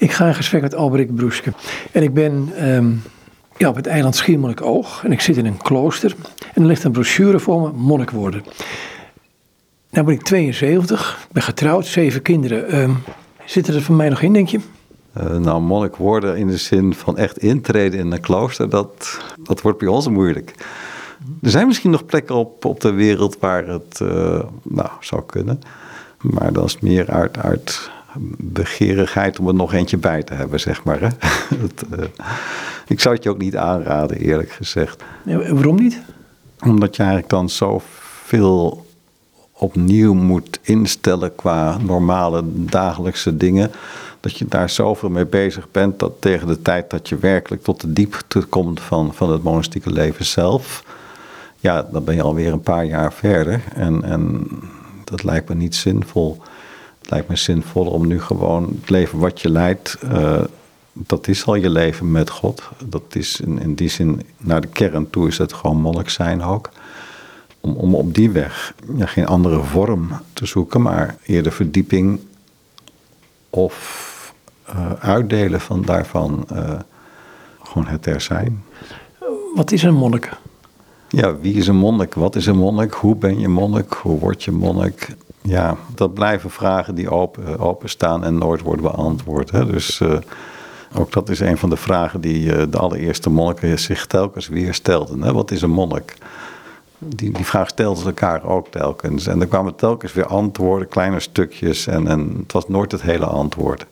Ik ga in gesprek met Albrecht Broeske. En ik ben ehm, ja, op het eiland Schiermonnikoog. En ik zit in een klooster. En er ligt een brochure voor me, monnik worden. Nou ben ik 72, ik ben getrouwd, zeven kinderen. Um, zitten er voor mij nog in, denk je? Uh, nou, monnik worden in de zin van echt intreden in een klooster, dat, dat wordt bij ons moeilijk. Er zijn misschien nog plekken op, op de wereld waar het uh, nou, zou kunnen. Maar dat is meer uit, uit begeerigheid om er nog eentje bij te hebben, zeg maar. Hè? dat, uh, ik zou het je ook niet aanraden, eerlijk gezegd. Ja, waarom niet? Omdat je eigenlijk dan zoveel opnieuw moet instellen qua normale dagelijkse dingen. Dat je daar zoveel mee bezig bent dat tegen de tijd dat je werkelijk tot de diepte komt van, van het monastieke leven zelf. Ja, dan ben je alweer een paar jaar verder. En, en dat lijkt me niet zinvol. Lijkt me zinvol om nu gewoon het leven wat je leidt. Uh, dat is al je leven met God. Dat is in, in die zin, naar de kern toe is het gewoon monnik zijn ook om, om op die weg ja, geen andere vorm te zoeken, maar eerder verdieping of uh, uitdelen van daarvan uh, gewoon het er zijn. Wat is een monnik? Ja, wie is een monnik? Wat is een monnik? Hoe ben je monnik? Hoe word je monnik? Ja, dat blijven vragen die open, openstaan en nooit worden beantwoord. Hè? Dus uh, ook dat is een van de vragen die de allereerste monniken zich telkens weer stelden. Hè? Wat is een monnik? die, die vraag stelden ze elkaar ook telkens. En er kwamen telkens weer antwoorden, kleine stukjes. En, en het was nooit het hele antwoord.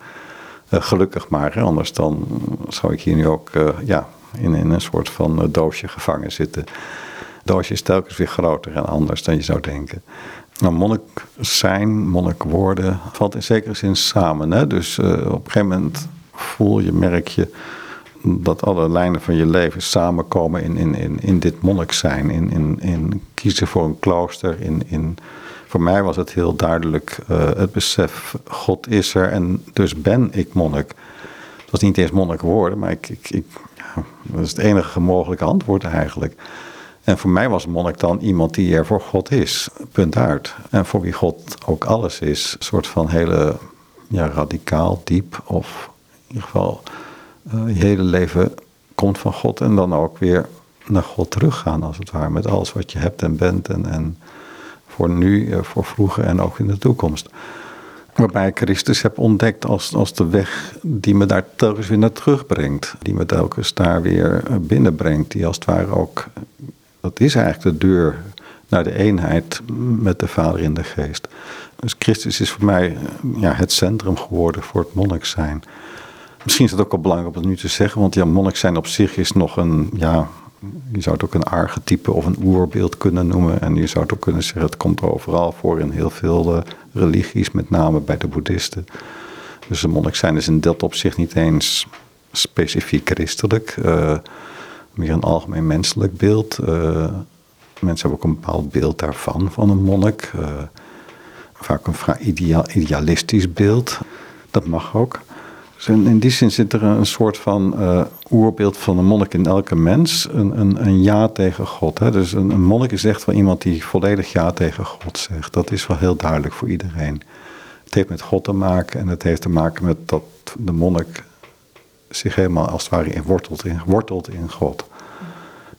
Gelukkig maar, hè? anders dan zou ik hier nu ook ja, in, in een soort van doosje gevangen zitten. Het doosje is telkens weer groter en anders dan je zou denken. Nou, monnik zijn, monnik worden, valt in zekere zin samen. Hè? Dus op een gegeven moment voel je, merk je dat alle lijnen van je leven samenkomen in, in, in, in dit monnik zijn. In, in, in kiezen voor een klooster. In, in, voor mij was het heel duidelijk uh, het besef, God is er en dus ben ik monnik. Het was niet eens monnik worden, maar ik, ik, ik ja, dat is het enige mogelijke antwoord eigenlijk. En voor mij was monnik dan iemand die er voor God is, punt uit. En voor wie God ook alles is, een soort van hele ja, radicaal, diep of in ieder geval uh, je hele leven komt van God en dan ook weer naar God teruggaan, als het ware, met alles wat je hebt en bent en, en voor nu, eh, voor vroeger en ook in de toekomst. Waarbij ik Christus heb ontdekt als, als de weg die me daar telkens weer naar terugbrengt. Die me telkens daar weer eh, binnenbrengt. Die als het ware ook, dat is eigenlijk de deur naar de eenheid met de Vader in de Geest. Dus Christus is voor mij ja, het centrum geworden voor het monnik zijn. Misschien is het ook wel belangrijk om het nu te zeggen, want ja, monnik zijn op zich is nog een, ja, je zou het ook een archetype of een oerbeeld kunnen noemen. En je zou het ook kunnen zeggen, het komt overal voor in heel veel uh, religies, met name bij de boeddhisten. Dus een monnik zijn is in dat opzicht niet eens specifiek christelijk, uh, meer een algemeen menselijk beeld. Uh, mensen hebben ook een bepaald beeld daarvan, van een monnik. vaak een vrij idealistisch beeld. Dat mag ook. Dus in, die zin zit er een soort van uh, oerbeeld van een monnik in elke mens. Een, een, een ja tegen God. Hè? Dus een, monnik is echt wel iemand die volledig ja tegen God zegt. Dat is wel heel duidelijk voor iedereen. Het heeft met God te maken en het heeft te maken met dat de monnik zich helemaal als het ware wortelt in, wortelt in God.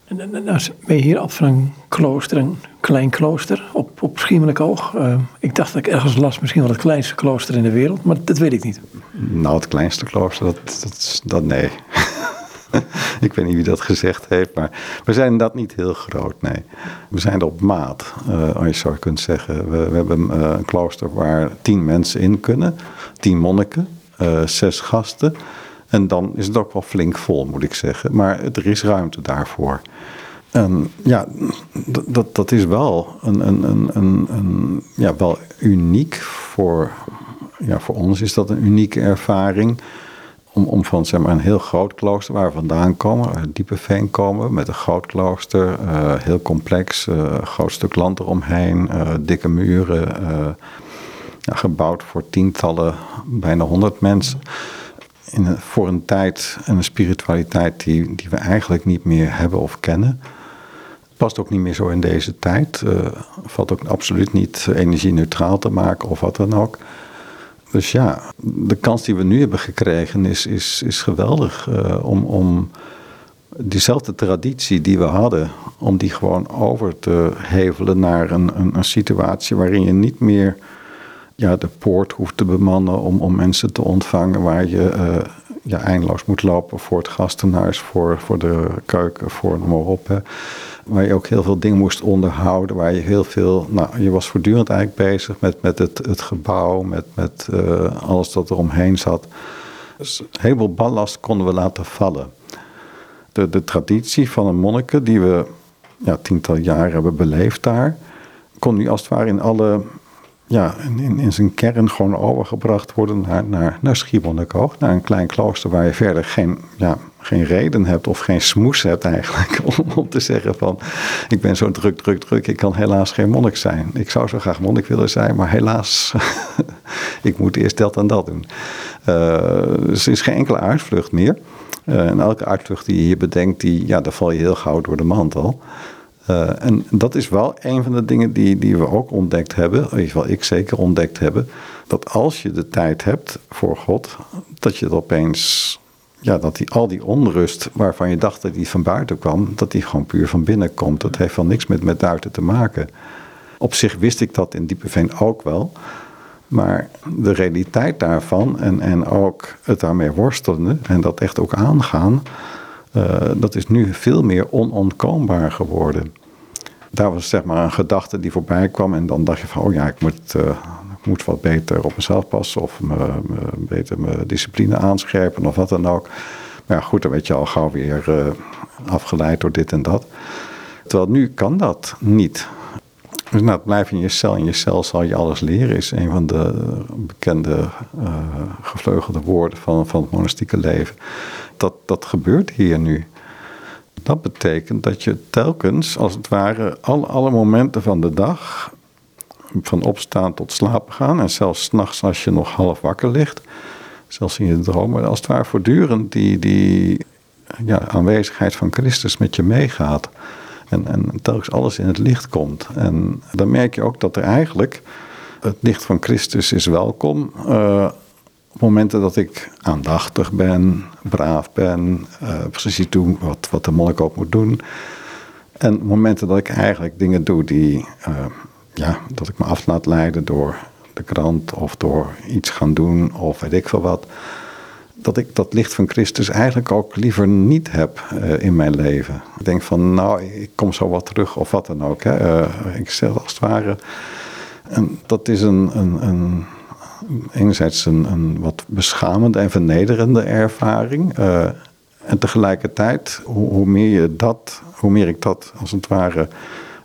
En, nou ben je hier af van een klooster, een klein klooster op, op Schiermonnikoog. Uh, ik dacht dat ik ergens las, misschien wel het kleinste klooster in de wereld, maar dat weet ik niet. Nou, het kleinste klooster, dat, dat, dat nee. ik weet niet wie dat gezegd heeft, maar we zijn dat niet heel groot, nee. We zijn er op maat, uh, als je zo kunt zeggen. We, we hebben uh, een klooster waar tien mensen in kunnen, tien monniken, zes gasten. En dan is het ook wel flink vol, moet ik zeggen. Maar er is ruimte daarvoor. En ja, dat, dat is wel, een, een, een, een, ja, wel uniek voor, ja, voor ons is dat een unieke ervaring. Om, om van zeg maar, een heel groot klooster waar we vandaan komen, uit Diepeveen komen, met een groot klooster, uh, heel complex, uh, groot stuk land eromheen, uh, dikke muren, ja, gebouwd voor tientallen, bijna honderd mensen in voor een tijd en een spiritualiteit die, die we eigenlijk niet meer hebben of kennen. Past ook niet meer zo in deze tijd. Uh, valt ook absoluut niet energie neutraal te maken of wat dan ook. dus ja, de kans die we nu hebben gekregen is, is, is geweldig uh, om, om diezelfde traditie die we hadden, om die gewoon over te hevelen naar een, een, een situatie waarin je niet meer ja, de poort hoeft te bemannen om, om mensen te ontvangen, waar je uh, ja, eindeloos moet lopen voor het gastenhuis, voor, voor de keuken, voor noem maar op. Hè. Waar je ook heel veel dingen moest onderhouden, waar je heel veel, nou, je was voortdurend eigenlijk bezig met, met het, het gebouw, met, met uh, alles dat er omheen zat. Dus een heleboel ballast konden we laten vallen. De, de traditie van een monniken die we ja, tientallen jaren hebben beleefd daar, kon nu als het ware in alle ja, in, in zijn kern gewoon overgebracht worden naar, naar, naar. Naar een klein klooster waar je verder geen, ja, geen reden hebt of geen smoes hebt eigenlijk. Om, om te zeggen van, ik ben zo druk, druk, druk. Ik kan helaas geen monnik zijn. Ik zou zo graag monnik willen zijn, maar helaas, ik moet eerst dat en dat doen. Dus er is geen enkele uitvlucht meer. Uh, en elke uitvlucht die je hier bedenkt, die, ja, daar val je heel gauw door de mand al. Uh, en dat is wel een van de dingen die, die we ook ontdekt hebben, in ieder geval ik zeker ontdekt hebben, dat als je de tijd hebt voor God, dat je het opeens, ja, dat die, al die onrust waarvan je dacht dat die van buiten kwam, dat die gewoon puur van binnen komt. Dat heeft wel niks met, met buiten te maken. Op zich wist ik dat in Diepeveen ook wel. Maar de realiteit daarvan en, en ook het daarmee worstelen en dat echt ook aangaan, uh, dat is nu veel meer onontkoombaar geworden daar was zeg maar een gedachte die voorbij kwam. En dan dacht je van, oh ja, ik moet, uh, ik moet wat beter op mezelf passen. Of me, me, beter mijn discipline aanscherpen of wat dan ook. Maar ja, goed, dan werd je al gauw weer uh, afgeleid door dit en dat. Terwijl nu kan dat niet. Dus nou, blijf in je cel. In je cel zal je alles leren, is een van de bekende uh, gevleugelde woorden van, van het monastieke leven. Dat, dat gebeurt hier nu. Dat betekent dat je telkens, als het ware, alle, alle momenten van de dag, van opstaan tot slapen gaan, en zelfs s'nachts als je nog half wakker ligt, zelfs in je dromen, als het ware voortdurend die, die ja, aanwezigheid van Christus met je meegaat. En, en telkens alles in het licht komt. En dan merk je ook dat er eigenlijk het licht van Christus is welkom. Op momenten dat ik aandachtig ben, braaf ben, uh, precies doe wat, wat de monnik moet doen. En momenten dat ik eigenlijk dingen doe die, uh, ja, dat ik me af laat leiden door de krant of door iets gaan doen of weet ik veel wat. Dat ik dat licht van Christus eigenlijk ook liever niet heb uh, in mijn leven. Ik denk van, nou, ik kom zo wat terug of wat dan ook. Hè. ik zeg als het ware. En dat is een, een, een enerzijds een, een wat beschamende en vernederende ervaring. Uh, en tegelijkertijd, hoe, meer je dat, hoe meer ik dat als het ware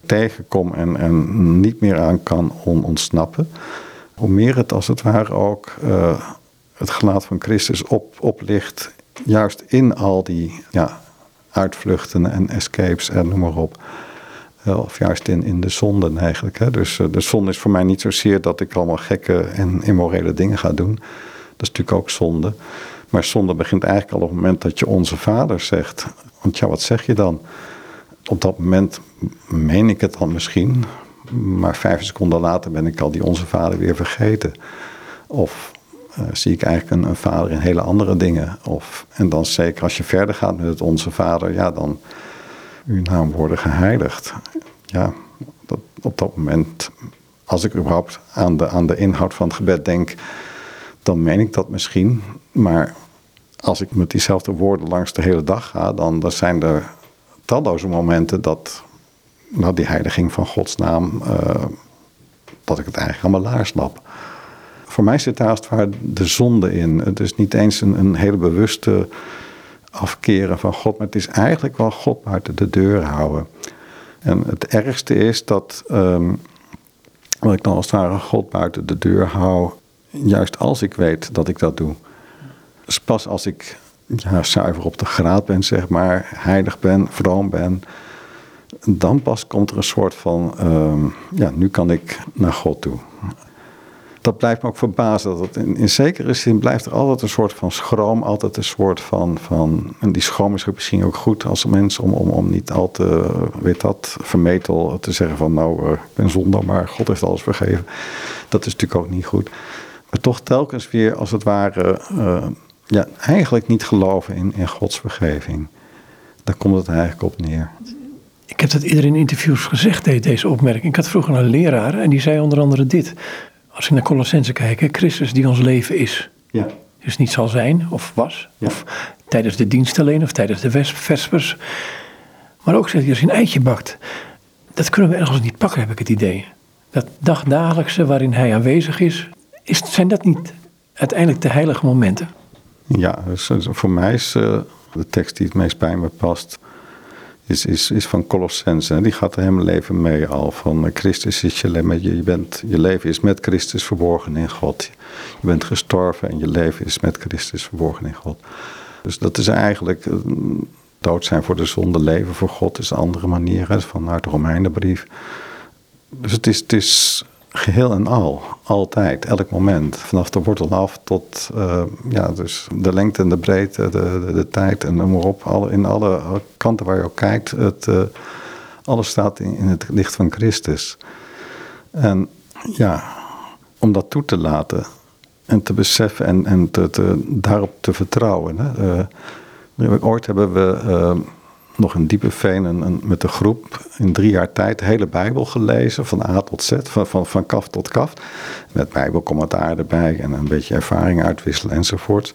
tegenkom en, en niet meer aan kan ontsnappen, hoe meer het als het ware ook uh, het gelaat van Christus op, oplicht, juist in al die ja, uitvluchten en escapes en noem maar op. Of juist in, in de zonden eigenlijk. Hè. Dus eh, de zonde is voor mij niet zozeer dat ik allemaal gekke en immorele dingen ga doen. Dat is natuurlijk ook zonde. Maar zonde begint eigenlijk al op het moment dat je onze vader zegt. Want ja, wat zeg je dan? Op dat moment meen ik het dan misschien. Maar vijf seconden later ben ik al die onze vader weer vergeten. Of uh, zie ik eigenlijk een, een, vader in hele andere dingen. Of, en dan zeker als je verder gaat met het onze vader, ja, dan uw naam worden geheiligd. Ja, dat, op dat moment, als ik überhaupt aan de, aan de inhoud van het gebed denk, dan meen ik dat misschien. Maar als ik met diezelfde woorden langs de hele dag ga, dan, dan zijn er talloze momenten dat nou, die heiliging van Gods naam, uh, dat ik het eigenlijk allemaal laar snap. Voor mij zit daar als het ware de zonde in. Het is niet eens een, een hele bewuste afkeren van God, maar het is eigenlijk wel God buiten de deur houden. En het ergste is dat, um, wat ik dan als het ware God buiten de deur hou, juist als ik weet dat ik dat doe. Dus pas als ik ja, zuiver op de graad ben, zeg maar, heilig ben, vroom ben, dan pas komt er een soort van, um, ja, nu kan ik naar God toe dat blijft me ook verbazen. Dat in, in, zekere zin blijft er altijd een soort van schroom, altijd een soort van. van en die schroom is misschien ook goed als mens om, om, om niet al te, weet dat, vermetel te zeggen van nou, uh, ik ben zondaar, maar God heeft alles vergeven. Dat is natuurlijk ook niet goed. Maar toch telkens weer als het ware uh, ja, eigenlijk niet geloven in, in Gods vergeving. Daar komt het eigenlijk op neer. Ik heb dat eerder in interviews gezegd, deze opmerking. Ik had vroeger een leraar en die zei onder andere dit. Als ik naar Colossense kijk, Christus die ons leven is. Ja. Dus niet zal zijn of was. Of tijdens de dienst alleen of tijdens de vespers. Maar ook zegt hij, als je een eitje bakt. Dat kunnen we ergens niet pakken, heb ik het idee. Dat dagdagelijkse waarin hij aanwezig is. is zijn dat niet uiteindelijk de heilige momenten? Ja, dus voor mij is uh, de tekst die het meest bij me past is, is, is van Colossense. Die gaat er helemaal leven mee al. Van eh, Christus is je. Je, bent, je leven is met Christus verborgen in God. Je bent gestorven en je leven is met Christus verborgen in God. Dus dat is eigenlijk eh, dood zijn voor de zonde, leven voor God is een andere manier. Vanuit de Romeinenbrief. Dus het is, het is geheel en al, altijd, elk moment. Vanaf de wortel af tot uh, ja, dus de lengte en de breedte, de, de, de tijd en noem maar op. Alle, in alle kanten waar je ook kijkt, het, uh, alles staat in, in, het licht van Christus. En ja, om dat toe te laten en te beseffen en, en te, daarop te vertrouwen. Hè. Uh, ooit hebben we nog in Diepeveen een, een, met de groep in drie jaar tijd de hele Bijbel gelezen, van A tot Z, van, van, van kaf tot kaf. Met Bijbelcommentaar erbij en een beetje ervaring uitwisselen enzovoort.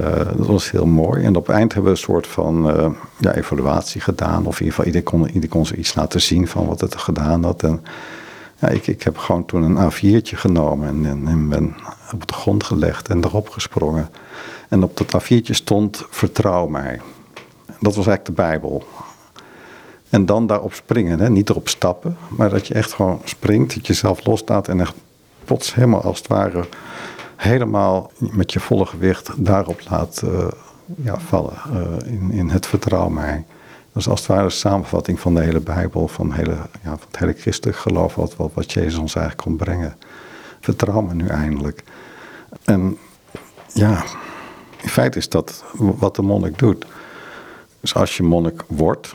Uh, dat was heel mooi. En op het eind hebben we een soort van uh, ja, evaluatie gedaan. Of in ieder geval, iedereen kon, ieder kon ze iets laten zien van wat het gedaan had. En ja, ik, ik heb gewoon toen een A4'tje genomen en, en, en ben op de grond gelegd en erop gesprongen. En op dat A4'tje stond: Vertrouw mij. Dat was eigenlijk de Bijbel. En dan daarop springen, hè? niet erop stappen, maar dat je echt gewoon springt, dat je jezelf loslaat en echt plots helemaal als het ware helemaal met je volle gewicht daarop laat uh, ja, vallen uh, in, in het vertrouw mij. Dat is als het ware een samenvatting van de hele Bijbel, van, hele, ja, van het hele christelijk geloof, wat, wat, wat Jezus ons eigenlijk kon brengen. Vertrouw me nu eindelijk. En ja, in feite is dat wat de monnik doet. Dus als je monnik wordt,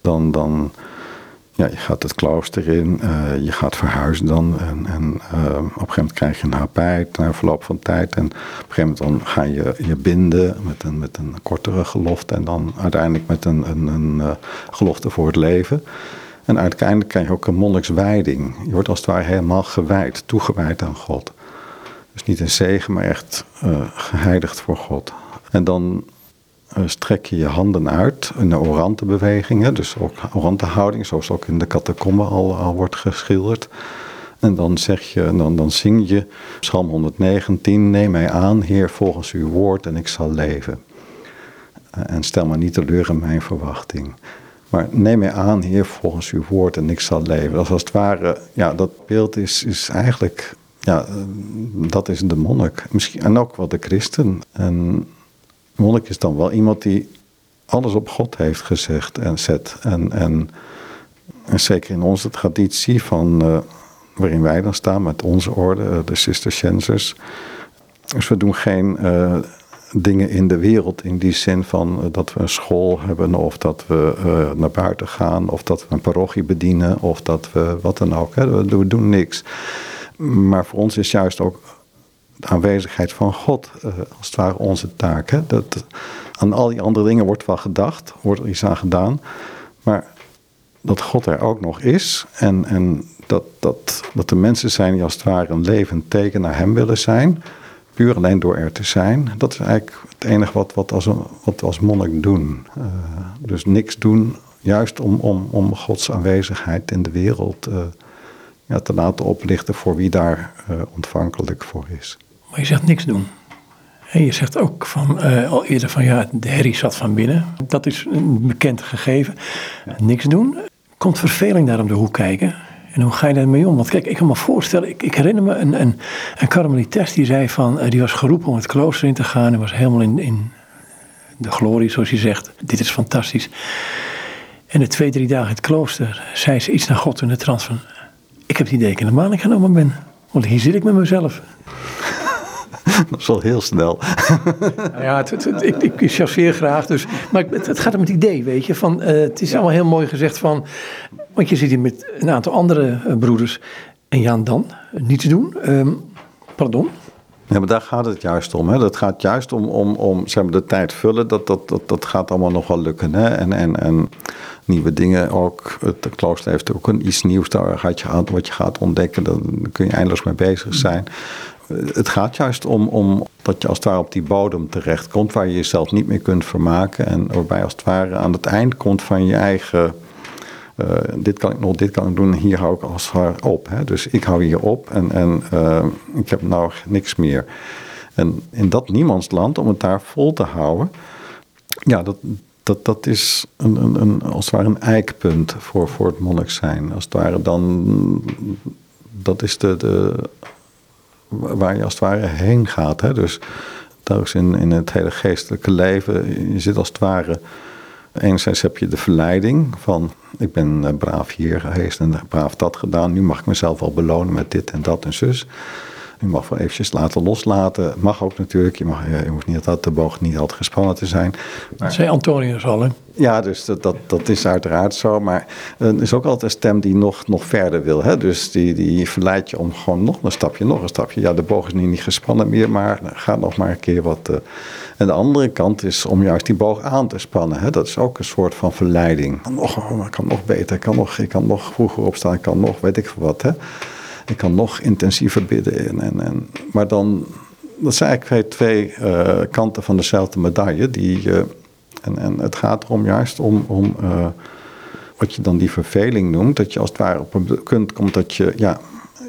dan, dan ja, je gaat het klooster in, uh, je gaat verhuizen dan. En, en uh, op een gegeven moment krijg je een habeit na verloop van tijd. En op een gegeven moment dan ga je je binden met een, met een kortere gelofte. En dan uiteindelijk met een, een, een uh, gelofte voor het leven. En uiteindelijk krijg je ook een monnikswijding. Je wordt als het ware helemaal gewijd, toegewijd aan God. Dus niet een zegen, maar echt geheiligd voor God. En dan eh, strek je je handen uit in de orante bewegingen, dus ook orante houding, zoals ook in de catacombe al, wordt geschilderd. En dan zeg je, dan, dan zing je Psalm 119, neem mij aan, Heer, volgens uw woord en ik zal leven. Eh, en stel maar niet teleur in mijn verwachting. Maar neem mij aan, Heer, volgens uw woord en ik zal leven. Dat is als het ware, ja, dat beeld is, is eigenlijk, ja, eh, dat is de monnik. Misschien, en ook wel de christen. En monnik is dan wel iemand die alles op God heeft gezegd en zet. En, en, zeker in onze traditie van, uh, waarin wij dan staan met onze orde, uh, de Cisterciensers. Dus we doen geen uh, dingen in de wereld in die zin van dat we een school hebben of dat we naar buiten gaan of dat we een parochie bedienen of dat we wat dan ook. Hè. We doen niks. Maar voor ons is juist ook de aanwezigheid van God, uh, als het ware onze taak. Hè? Dat, aan al die andere dingen wordt wel gedacht, wordt er iets aan gedaan. Maar dat God er ook nog is en, en dat, dat, dat er mensen zijn die als het ware een levend teken naar Hem willen zijn, puur alleen door er te zijn, dat is eigenlijk het enige wat, wat, als, wat we als monnik doen. Uh, dus niks doen, juist om, om, om Gods aanwezigheid in de wereld uh, ja, te laten oplichten voor wie daar ontvankelijk voor is. Maar je zegt niks doen. En je zegt ook van, uh, al eerder van ja, de herrie zat van binnen. Dat is een bekend gegeven. Niks doen. Komt verveling daar om de hoek kijken? En hoe ga je daarmee om? Want kijk, ik kan me voorstellen, ik, ik herinner me een, een, een karmelitest die zei van, uh, die was geroepen om het klooster in te gaan. En was helemaal in, in de glorie, zoals je zegt. Dit is fantastisch. En de twee, drie dagen in het klooster zei ze iets naar God in de trant van, ik heb het idee dat ik in de maling genomen ben. Want hier zit ik met mezelf. dat is wel heel snel. Ja, het, het, ik, ik chasseer graag. Dus, maar het, gaat om het idee, weet je. Van, uh, het is allemaal heel mooi gezegd van... Want je zit hier met een aantal andere uh, broeders. En Jan dan, niets doen. Um, pardon? Ja, maar daar gaat het juist om. Hè. Dat gaat juist om, om, om zeg maar, de tijd vullen. Dat, dat, dat, dat gaat allemaal nog wel lukken. Hè. En, en, en nieuwe dingen ook. Het klooster heeft ook een, iets nieuws daar gaat je, wat je gaat ontdekken. Daar kun je eindeloos mee bezig zijn. Het gaat juist om, om dat je als het ware op die bodem terechtkomt... waar je jezelf niet meer kunt vermaken. En waarbij als het ware aan het eind komt van je eigen uh, dit kan ik nog, dit kan ik doen, hier hou ik als het op. Hè. Dus ik hou hier op en, en uh, ik heb nou niks meer. En in dat niemandsland, om het daar vol te houden, ja, dat, dat, dat is een, een, een, als het ware een eikpunt voor, voor het monnik zijn. Als het ware dan, dat is de, de, waar je als het ware heen gaat. Hè. Dus is in, in het hele geestelijke leven, je zit als het ware Enerzijds heb je de verleiding van ik ben eh, braaf hier geweest en braaf dat gedaan. Nu mag ik mezelf wel belonen met dit en dat en zus. Je mag wel eventjes laten loslaten. Mag ook natuurlijk. Je, mag, eh, je hoeft niet dat de boog niet altijd gespannen te zijn. Maar, dat zei Antonius al, hè? Ja, dus dat, dat, dat is uiteraard zo. Maar er is ook altijd een stem die nog, nog verder wil. Hè? Dus die, die verleidt je om gewoon nog een stapje, nog een stapje. Ja, de boog is nu niet gespannen meer, maar ga nog maar een keer wat... Uh, en de andere kant is om juist die boog aan te spannen. Hè? Dat is ook een soort van verleiding. Ik kan nog, ik kan nog beter, ik kan nog, ik kan nog vroeger opstaan, ik kan nog weet ik veel wat. Hè? Ik kan nog intensiever bidden. En, en, en, maar dan, dat zijn eigenlijk twee uh, kanten van dezelfde medaille. Die, uh, en, en het gaat erom juist om, om uh, wat je dan die verveling noemt. Dat je als het ware op een punt komt dat je, ja,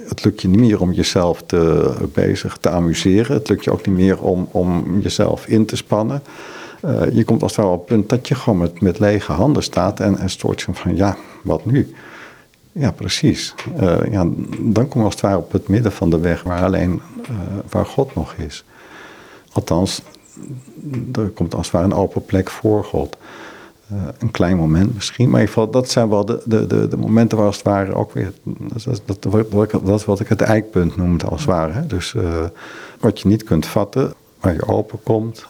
het lukt je niet meer om jezelf te, bezig te amuseren. Het lukt je ook niet meer om, om jezelf in te spannen. Je komt als het ware op het punt dat je gewoon met, met lege handen staat en, en stoort je van ja, wat nu? Ja, precies. Uh, ja, dan kom je als het ware op het midden van de weg waar alleen uh, waar God nog is. Althans, er komt als het ware een open plek voor God. Uh, een klein moment misschien, maar in ieder geval, dat zijn wel de, de, de, momenten waar als het ware ook weer. Dat, dat, dat, dat is wat ik het eikpunt noemde als het ware. Dus wat je niet kunt vatten, waar je open komt,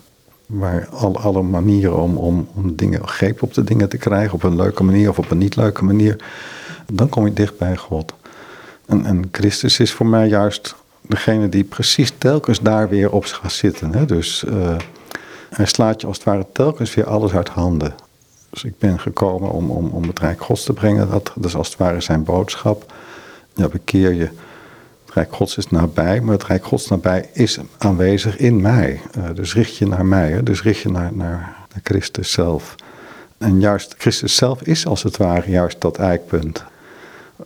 waar alle, alle manieren om, om, om dingen, greep op de dingen te krijgen, op een leuke manier of op een niet leuke manier dan kom je dicht bij God. En, en Christus is voor mij juist degene die precies telkens daar weer op gaat zitten. Hè? Dus uh, hij slaat je als het ware telkens weer alles uit handen. Dus ik ben gekomen om, om, om het Rijk Gods te brengen. Dat, dat is als het ware zijn boodschap. Ja, bekeer je. Het Rijk Gods is nabij, maar het Rijk Gods nabij is aanwezig in mij. Uh, dus richt je naar mij, hè? dus richt je naar, naar, naar Christus zelf. En juist Christus zelf is als het ware juist dat eikpunt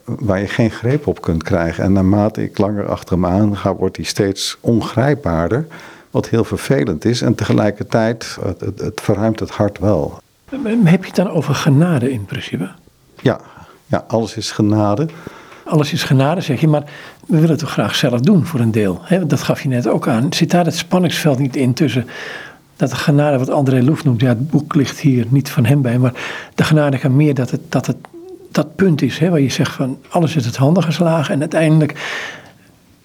waar je geen greep op kunt krijgen. En naarmate ik langer achter hem aan ga, wordt hij steeds ongrijpbaarder. Wat heel vervelend is. En tegelijkertijd, het, het, het verruimt het hart wel. Heb je het dan over genade in principe? Ja, ja alles is genade. Alles is genade, zeg je, maar we willen het toch graag zelf doen voor een deel. Hè? Dat gaf je net ook aan. Zit daar het spanningsveld niet in tussen dat de genade, wat André Loef noemt, ja, het boek ligt hier niet van hem bij, maar de genade kan meer dat het, dat het dat punt is, hè, waar je zegt van alles is het handen geslagen en uiteindelijk.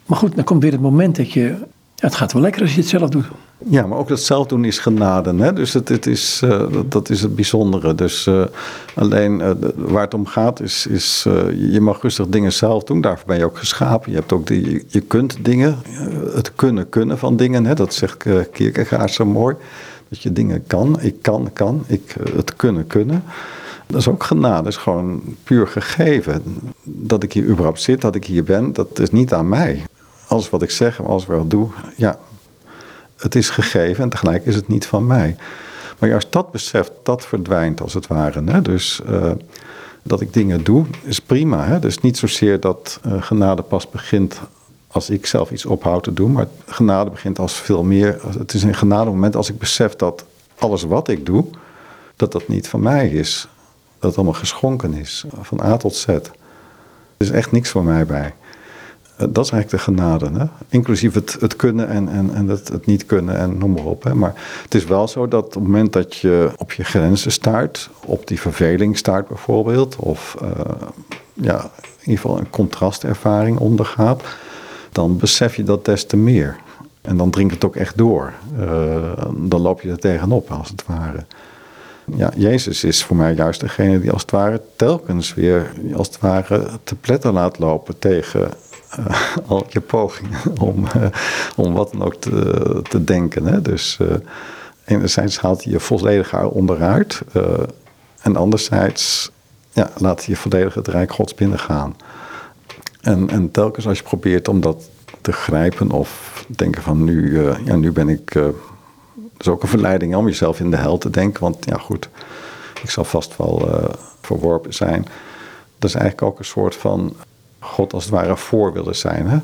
Maar goed, dan komt weer het moment dat je. Het gaat wel lekker als je het zelf doet. Ja, maar ook dat zelf doen is genade. Hè? Dus het, het is, uh, dat is het bijzondere. Dus uh, alleen uh, waar het om gaat is, is je mag rustig dingen zelf doen. Daarvoor ben je ook geschapen. Je, hebt ook die, je kunt dingen, het kunnen kunnen van dingen. Hè? Dat zegt Kierkegaard zo mooi. Dat je dingen kan. Ik kan, kan. Ik, het kunnen, kunnen. Dat is ook genade, dat is gewoon puur gegeven. Dat ik hier überhaupt zit, dat ik hier ben, dat is niet aan mij. Alles wat ik zeg alles wat ik doe, ja, het is gegeven en tegelijk is het niet van mij. Maar juist dat besef, dat verdwijnt als het ware. Hè? Dus uh, dat ik dingen doe, is prima. Hè? Dus niet zozeer dat uh, genade pas begint als ik zelf iets ophoud te doen, maar genade begint als veel meer. Het is een genade moment als ik besef dat alles wat ik doe, dat dat niet van mij is dat het allemaal geschonken is, van A tot Z. Er is echt niks voor mij bij. Eh, dat is eigenlijk de genade, hè? inclusief het, het kunnen en, en, en het, het niet kunnen en noem maar op. Hè? Maar het is wel zo dat op het moment dat je op je grenzen staart, op die verveling staart bijvoorbeeld, of uh, ja, in ieder geval een contrastervaring ondergaat, dan besef je dat des te meer. En dan dringt het ook echt door. Uh, dan loop je er tegenop, als het ware ja, Jezus is voor mij juist degene die als het ware telkens weer als het ware te pletten laat lopen tegen eh, al je pogingen om, eh, om wat dan ook te, te denken. Hè? Dus uh, enerzijds haalt hij je volledig onderuit. en anderzijds ja, laat hij je volledig het Rijk Gods binnengaan. En, en telkens als je probeert om dat te grijpen of denken van nu, ja, nu ben ik... dat is ook een verleiding om jezelf in de hel te denken. Want ja goed, ik zal vast wel verworpen zijn. Dat is eigenlijk ook een soort van God als het ware voor willen zijn. Hè?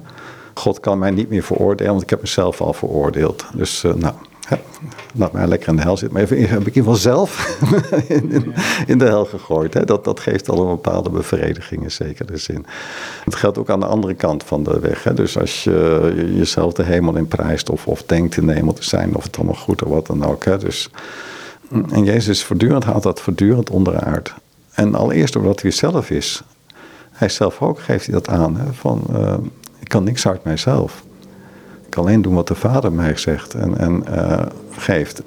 God kan mij niet meer veroordelen, want ik heb mezelf al veroordeeld. Dus uh, nou, hè, laat mij lekker in de hel zitten. Maar even, heb ik in ieder geval zelf in, de hel gegooid. Hè? Dat, dat geeft al een bepaalde bevrediging in zekere zin. Het geldt ook aan de andere kant van de weg. Hè? Dus als je jezelf de hemel in prijst of, of denkt in de hemel te zijn, of het allemaal goed of wat dan ook. Hè? Dus, en Jezus voortdurend haalt dat voortdurend onderuit. En allereerst omdat hij zelf is. Hij zelf ook geeft hij dat aan. Van, uh, ik kan niks uit mijzelf. Ik kan alleen doen wat de Vader mij zegt en, en uh, geeft.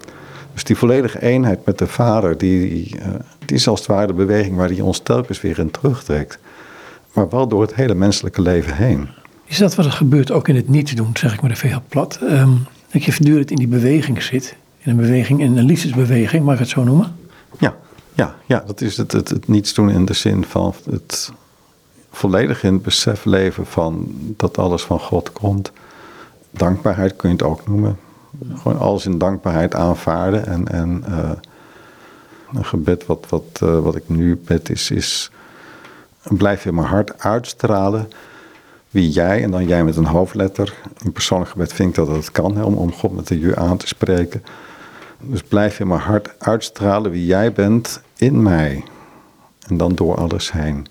Dus die volledige eenheid met de Vader, die, uh, die is als het ware de beweging waar hij ons telkens weer in terugtrekt. Maar wel door het hele menselijke leven heen. Is dat wat er gebeurt ook in het niet doen, zeg ik maar even heel plat? Um, dat je voortdurend in die beweging zit. In een beweging, in een liefdesbeweging, mag ik het zo noemen? Ja, ja, ja dat is het, het, het niets doen in de zin van het volledig in het besef leven van dat alles van God komt. Dankbaarheid kun je het ook noemen. Gewoon alles in dankbaarheid aanvaarden. En, en uh, een gebed wat, wat, uh, wat ik nu bid is, is blijf in mijn hart uitstralen wie jij, en dan jij met een hoofdletter. In persoonlijk gebed vind ik dat het kan, om, om God met de je aan te spreken. Dus blijf in mijn hart uitstralen wie jij bent in mij. En dan door alles heen.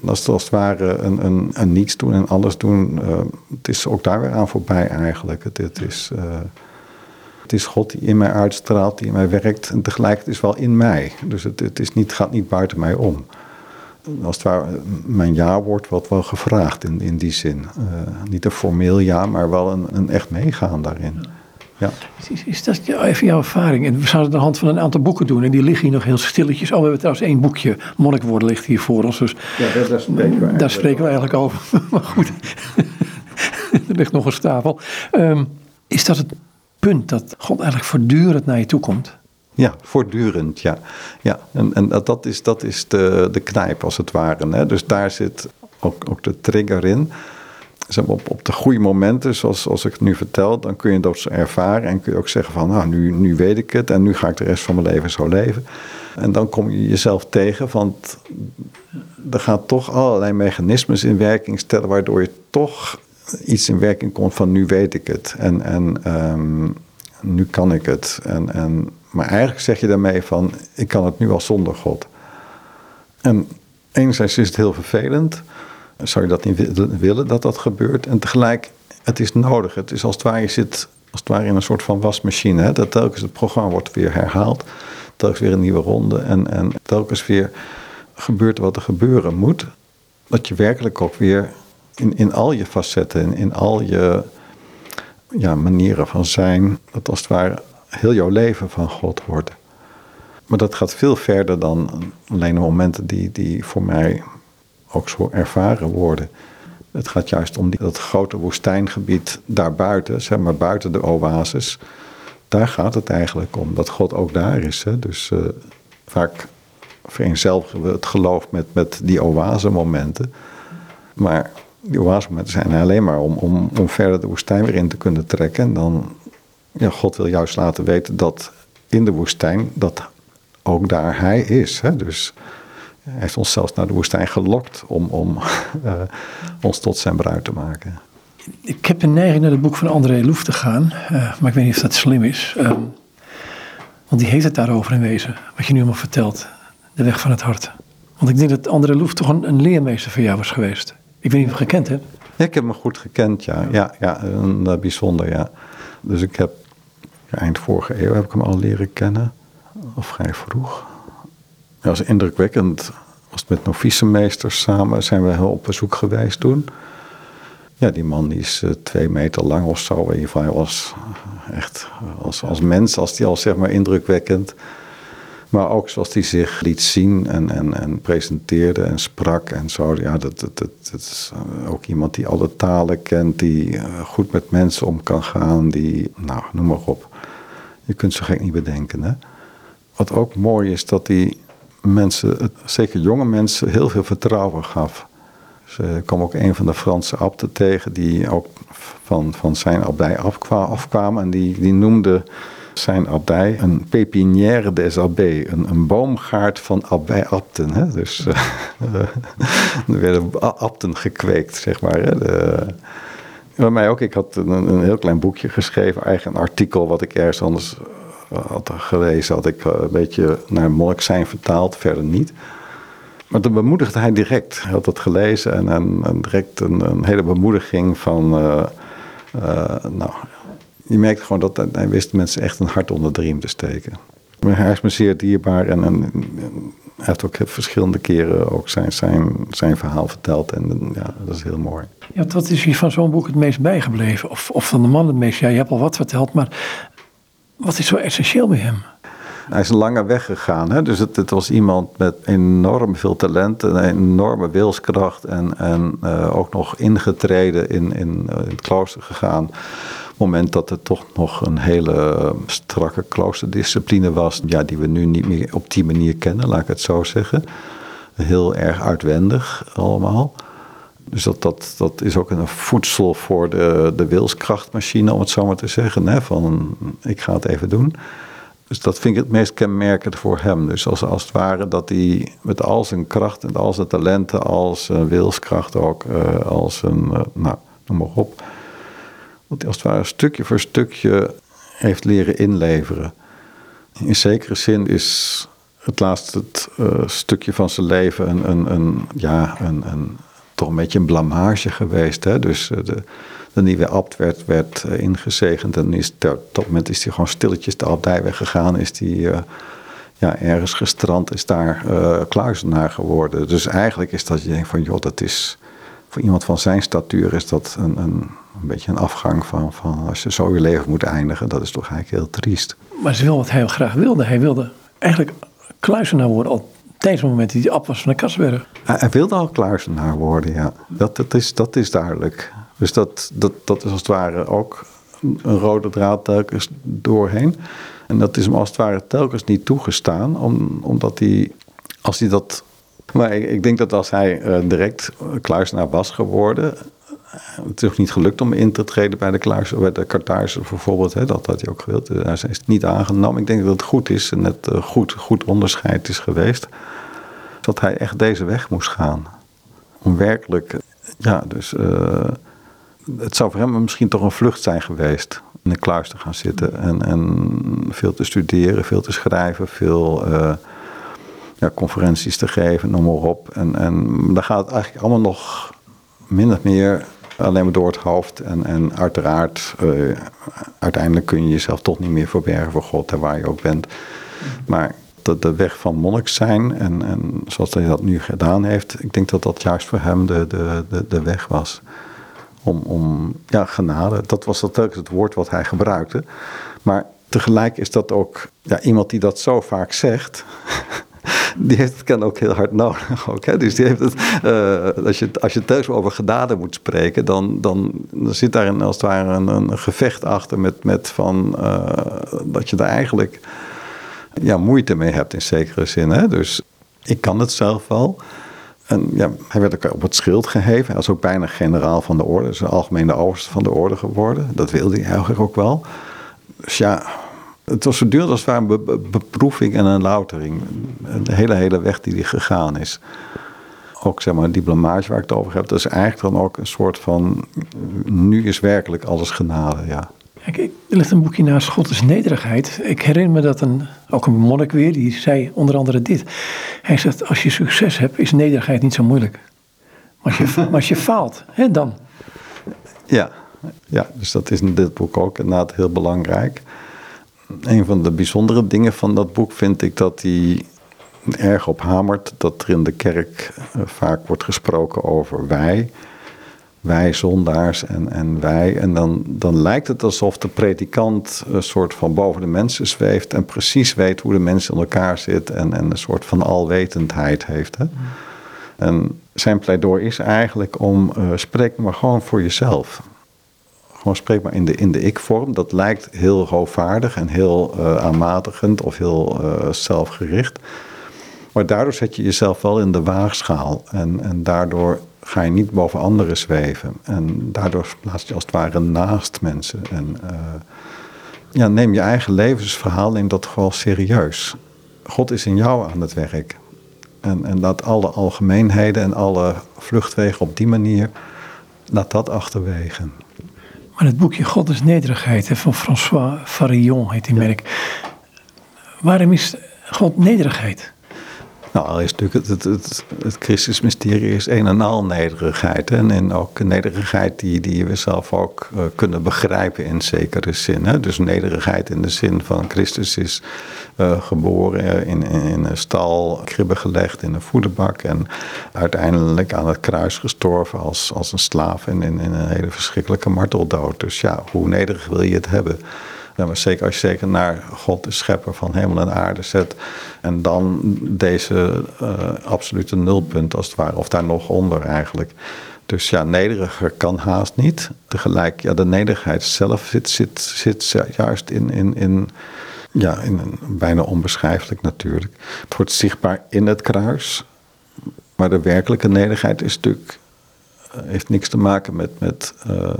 Dat als het ware een, een, een niets doen en alles doen. Uh, het is ook daar weer aan voorbij eigenlijk. Het, is, uh, het is God die in mij uitstraalt, die in mij werkt. En tegelijkertijd is wel in mij. Dus het, het is niet, gaat niet buiten mij om. Als het ware, mijn ja wordt wat wel gevraagd in, in die zin. Uh, niet een formeel ja, maar wel een, een echt meegaan daarin. Ja. Is, is, dat even jouw ervaring? En we zouden het aan de hand van een aantal boeken doen. En die liggen hier nog heel stilletjes. Oh, we hebben trouwens één boekje. Monnikwoorden ligt hier voor ons. Dus ja, daar, daar spreken we eigenlijk, daar spreken we eigenlijk over. maar goed, er ligt nog een stapel. Um, is dat het punt dat God eigenlijk voortdurend naar je toe komt? Ja, voortdurend, ja. ja. En, en dat is, dat is de, de knijp als het ware. Hè? Dus daar zit ook, ook de trigger in op, op de goede momenten, zoals, zoals ik het nu vertel, dan kun je dat ervaren en kun je ook zeggen van, nou, nu, weet ik het en nu ga ik de rest van mijn leven zo leven. En dan kom je jezelf tegen, want er gaan toch allerlei mechanismes in werking stellen, waardoor je toch iets in werking komt van, nu weet ik het en, en um, nu kan ik het. En, en, maar eigenlijk zeg je daarmee van, ik kan het nu al zonder God. En enerzijds is het heel vervelend zou je dat niet willen dat dat gebeurt. En tegelijk, het is nodig. Het is als het ware, je zit als het ware in een soort van wasmachine. Hè? Dat telkens het programma wordt weer herhaald. Telkens weer een nieuwe ronde. En, en telkens weer gebeurt wat er gebeuren moet. Dat je werkelijk ook weer in, in al je facetten, in, in al je ja, manieren van zijn, dat als het ware heel jouw leven van God wordt. Maar dat gaat veel verder dan alleen de momenten die, die voor mij ook zo ervaren worden. Het gaat juist om dat grote woestijngebied daarbuiten, zeg maar buiten de oases. Daar gaat het eigenlijk om, dat God ook daar is. Hè? Dus uh, vaak vereenzelvigen we het geloof met, met die oasemomenten. Maar die oasemomenten zijn alleen maar om, om, om verder de woestijn weer in te kunnen trekken. En dan, ja, God wil juist laten weten dat in de woestijn, dat ook daar Hij is. Hè? Dus hij heeft ons zelfs naar de woestijn gelokt om, om uh, ons tot zijn bruid te maken. Ik heb de neiging naar het boek van André Loef te gaan, uh, maar ik weet niet of dat slim is. Um, want die heeft het daarover in wezen, wat je nu allemaal vertelt. De weg van het hart. Want ik denk dat André Loef toch een, een leermeester voor jou was geweest. Ik weet niet of je hem gekend hebt. Ja, ik heb hem goed gekend, ja. Ja, ja een, uh, bijzonder, ja. Dus ik heb eind vorige eeuw heb ik hem al leren kennen. Of vrij vroeg. Dat was indrukwekkend. Was met novicemeesters samen zijn we heel op bezoek geweest toen. Ja, die man die is uh, twee meter lang of zo. In ieder geval was echt als, als mens, als die al zeg maar indrukwekkend. Maar ook zoals hij zich liet zien en, en, en presenteerde en sprak en zo. Ja, dat, dat, dat, is eh, ook iemand die alle talen kent, die eh, goed met mensen om kan gaan, die, nou, noem maar op. Je kunt zo gek niet bedenken, hè. Wat ook mooi is, dat hij mensen, zeker jonge mensen, heel veel vertrouwen gaf. Uh, kwam ook een van de Franse abten tegen, die ook van, van zijn abdij afkwam. En die, die noemde zijn abdij een pépinière des abbés, een, een boomgaard van abdij-abten. Hè? Dus uh, er werden abten gekweekt, zeg maar. Hè? Bij mij ook, ik had een, een, heel klein boekje geschreven, eigen artikel wat ik ergens anders had gelezen, had ik een beetje naar monnik zijn vertaald, verder niet. Maar dan bemoedigde hij direct. Hij had dat gelezen en, en, direct een, hele bemoediging van. Uh, uh, nou, je merkte gewoon dat hij wist mensen echt een hart onder de riem te steken. Maar hij is me zeer dierbaar en, en, hij heeft ook verschillende keren ook zijn, zijn, zijn verhaal verteld. En ja, dat is heel mooi. Ja, wat is hier van zo'n boek het meest bijgebleven? Of, of van de man het meest? Ja, je hebt al wat verteld, maar wat is zo essentieel bij hem? Hij is een lange weg gegaan. Hè? Dus het, het, was iemand met enorm veel talent, een enorme wilskracht. En, en uh, ook nog ingetreden in, in, in, het klooster gegaan. Op het moment dat er toch nog een hele strakke kloosterdiscipline was. Ja, die we nu niet meer op die manier kennen, laat ik het zo zeggen. Heel erg uitwendig allemaal. Dus dat, dat, dat is ook een voedsel voor de, de wilskrachtmachine, om het zo maar te zeggen. Hè? Van, ik ga het even doen. Dus dat vind ik het meest kenmerkend voor hem. Dus als, als het ware dat hij met al zijn kracht en al zijn talenten, al zijn wilskracht ook, uh, al zijn, uh, nou, noem maar op. Dat hij als het ware stukje voor stukje heeft leren inleveren. In zekere zin is het laatste het, stukje van zijn leven een, een, een, ja, een, een, toch een beetje een blamage geweest. Hè? Dus de, de nieuwe abt werd, werd uh, ingezegend. En is, op dat moment is hij gewoon stilletjes de abdij weggegaan. Is hij uh, ja, ergens gestrand, is daar uh, kluizenaar geworden. Dus eigenlijk is dat, je denkt van joh, dat is voor iemand van zijn statuur is dat een, een, een beetje een afgang van, van als je zo je leven moet eindigen. Dat is toch eigenlijk heel triest. Maar is wel wat hij graag wilde. Hij wilde eigenlijk kluizenaar worden al tijdens het moment dat hij af was van de Kasberg. Hij, wilde al kluizenaar worden, ja. Dat, dat, is, dat is duidelijk. Dus dat, dat, dat is als het ware ook een rode draad telkens doorheen. En dat is hem als het ware telkens niet toegestaan, om, omdat hij, als hij dat. Maar ik, denk dat als hij uh, direct kluisenaar was geworden. Het is ook niet gelukt om in te treden bij de kluis, bij de Karthuizen bijvoorbeeld. Hè, dat had hij ook gewild. Hij is niet aangenomen. Ik denk dat het goed is en het uh, goed, goed onderscheid is geweest. Dat hij echt deze weg moest gaan. Om werkelijk, ja, dus. Het zou voor hem misschien toch een vlucht zijn geweest. In een kluis gaan zitten en, en veel te studeren, veel te schrijven, veel ja, conferenties te geven, noem maar op. En, en dan gaat het eigenlijk allemaal nog min of meer alleen maar door het hoofd. En, en uiteraard, uh, uiteindelijk kun je jezelf toch niet meer verbergen voor God en waar je ook bent. Maar de, de weg van monnik zijn en, en zoals hij dat nu gedaan heeft, ik denk dat dat juist voor hem de, de, de, de weg was om, om ja, genade. Dat was dat telkens het woord wat hij gebruikte. Maar tegelijk is dat ook ja, iemand die dat zo vaak zegt. Die heeft het kan ook heel hard nodig. Ook, hè? Dus die heeft het, uh, als, je, als je telkens over genade moet spreken, dan, dan, dan zit daar een, als het ware een, een gevecht achter met, met van, uh, dat je daar eigenlijk ja, moeite mee hebt in zekere zin. Hè? Dus ik kan het zelf wel. En ja, hij werd ook op het schild geheven. Hij was ook bijna generaal van de orde. Dus een algemene overste van de orde geworden. Dat wilde hij eigenlijk ook wel. Dus ja, het was voortdurend als het ware een be beproeving en een loutering. De hele, hele weg die hij gegaan is. Ook zeg maar, die blamage waar ik het over heb, dat is eigenlijk dan ook een soort van. Nu is werkelijk alles genade, ja. Kijk, er ligt een boekje naast God is nederigheid. Ik herinner me dat een, ook een monnik weer, die zei onder andere dit. Hij zegt, als je succes hebt, is nederigheid niet zo moeilijk. Maar als je, maar als je faalt, hè, dan. Ja, ja, dus dat is in dit boek ook inderdaad heel belangrijk. Een van de bijzondere dingen van dat boek vind ik dat hij erg op hamert dat er in de kerk vaak wordt gesproken over wij. wij zondaars en, en wij. En dan, dan lijkt het alsof de predikant een soort van boven de mensen zweeft en precies weet hoe de mensen in elkaar zitten en, en een soort van alwetendheid heeft. Hè? En zijn pleidooi is eigenlijk om uh, spreek maar gewoon voor jezelf. Gewoon spreek maar in de, in de ik-vorm. Dat lijkt heel hoogvaardig en heel uh, aanmatigend of heel uh, zelfgericht. Maar daardoor zet je jezelf wel in de waagschaal. En, en daardoor ga je niet boven anderen zweven. En daardoor plaats je als het ware naast mensen. En uh, ja, neem je eigen levensverhaal, neem dat gewoon serieus. God is in jou aan het werk. En, en laat alle algemeenheden en alle vluchtwegen op die manier, laat dat achterwege. Maar het boekje God is Nederigheid van François Farillon heet die merk. Waarom is God nederigheid? Nou, al is natuurlijk het, het, het, Christusmysterie is een en al nederigheid. Hè? En ook nederigheid die, die we zelf ook uh, kunnen begrijpen in zekere zin. Hè? Dus nederigheid in de zin van Christus is uh, geboren in, in, in, een stal, kribben gelegd in een voederbak. En uiteindelijk aan het kruis gestorven als, als een slaaf en in, in een hele verschrikkelijke marteldood. Dus ja, hoe nederig wil je het hebben? Ja, maar zeker als je zeker naar God, de schepper van hemel en aarde, zet. En dan deze uh, absolute nulpunt als het ware, of daar nog onder eigenlijk. Dus ja, nederiger kan haast niet. Tegelijk, ja, de nederigheid zelf zit, zit, zit juist in, in, in, ja, in een bijna onbeschrijfelijk natuurlijk. Het wordt zichtbaar in het kruis. Maar de werkelijke nederigheid is natuurlijk, heeft niks te maken met, met uh,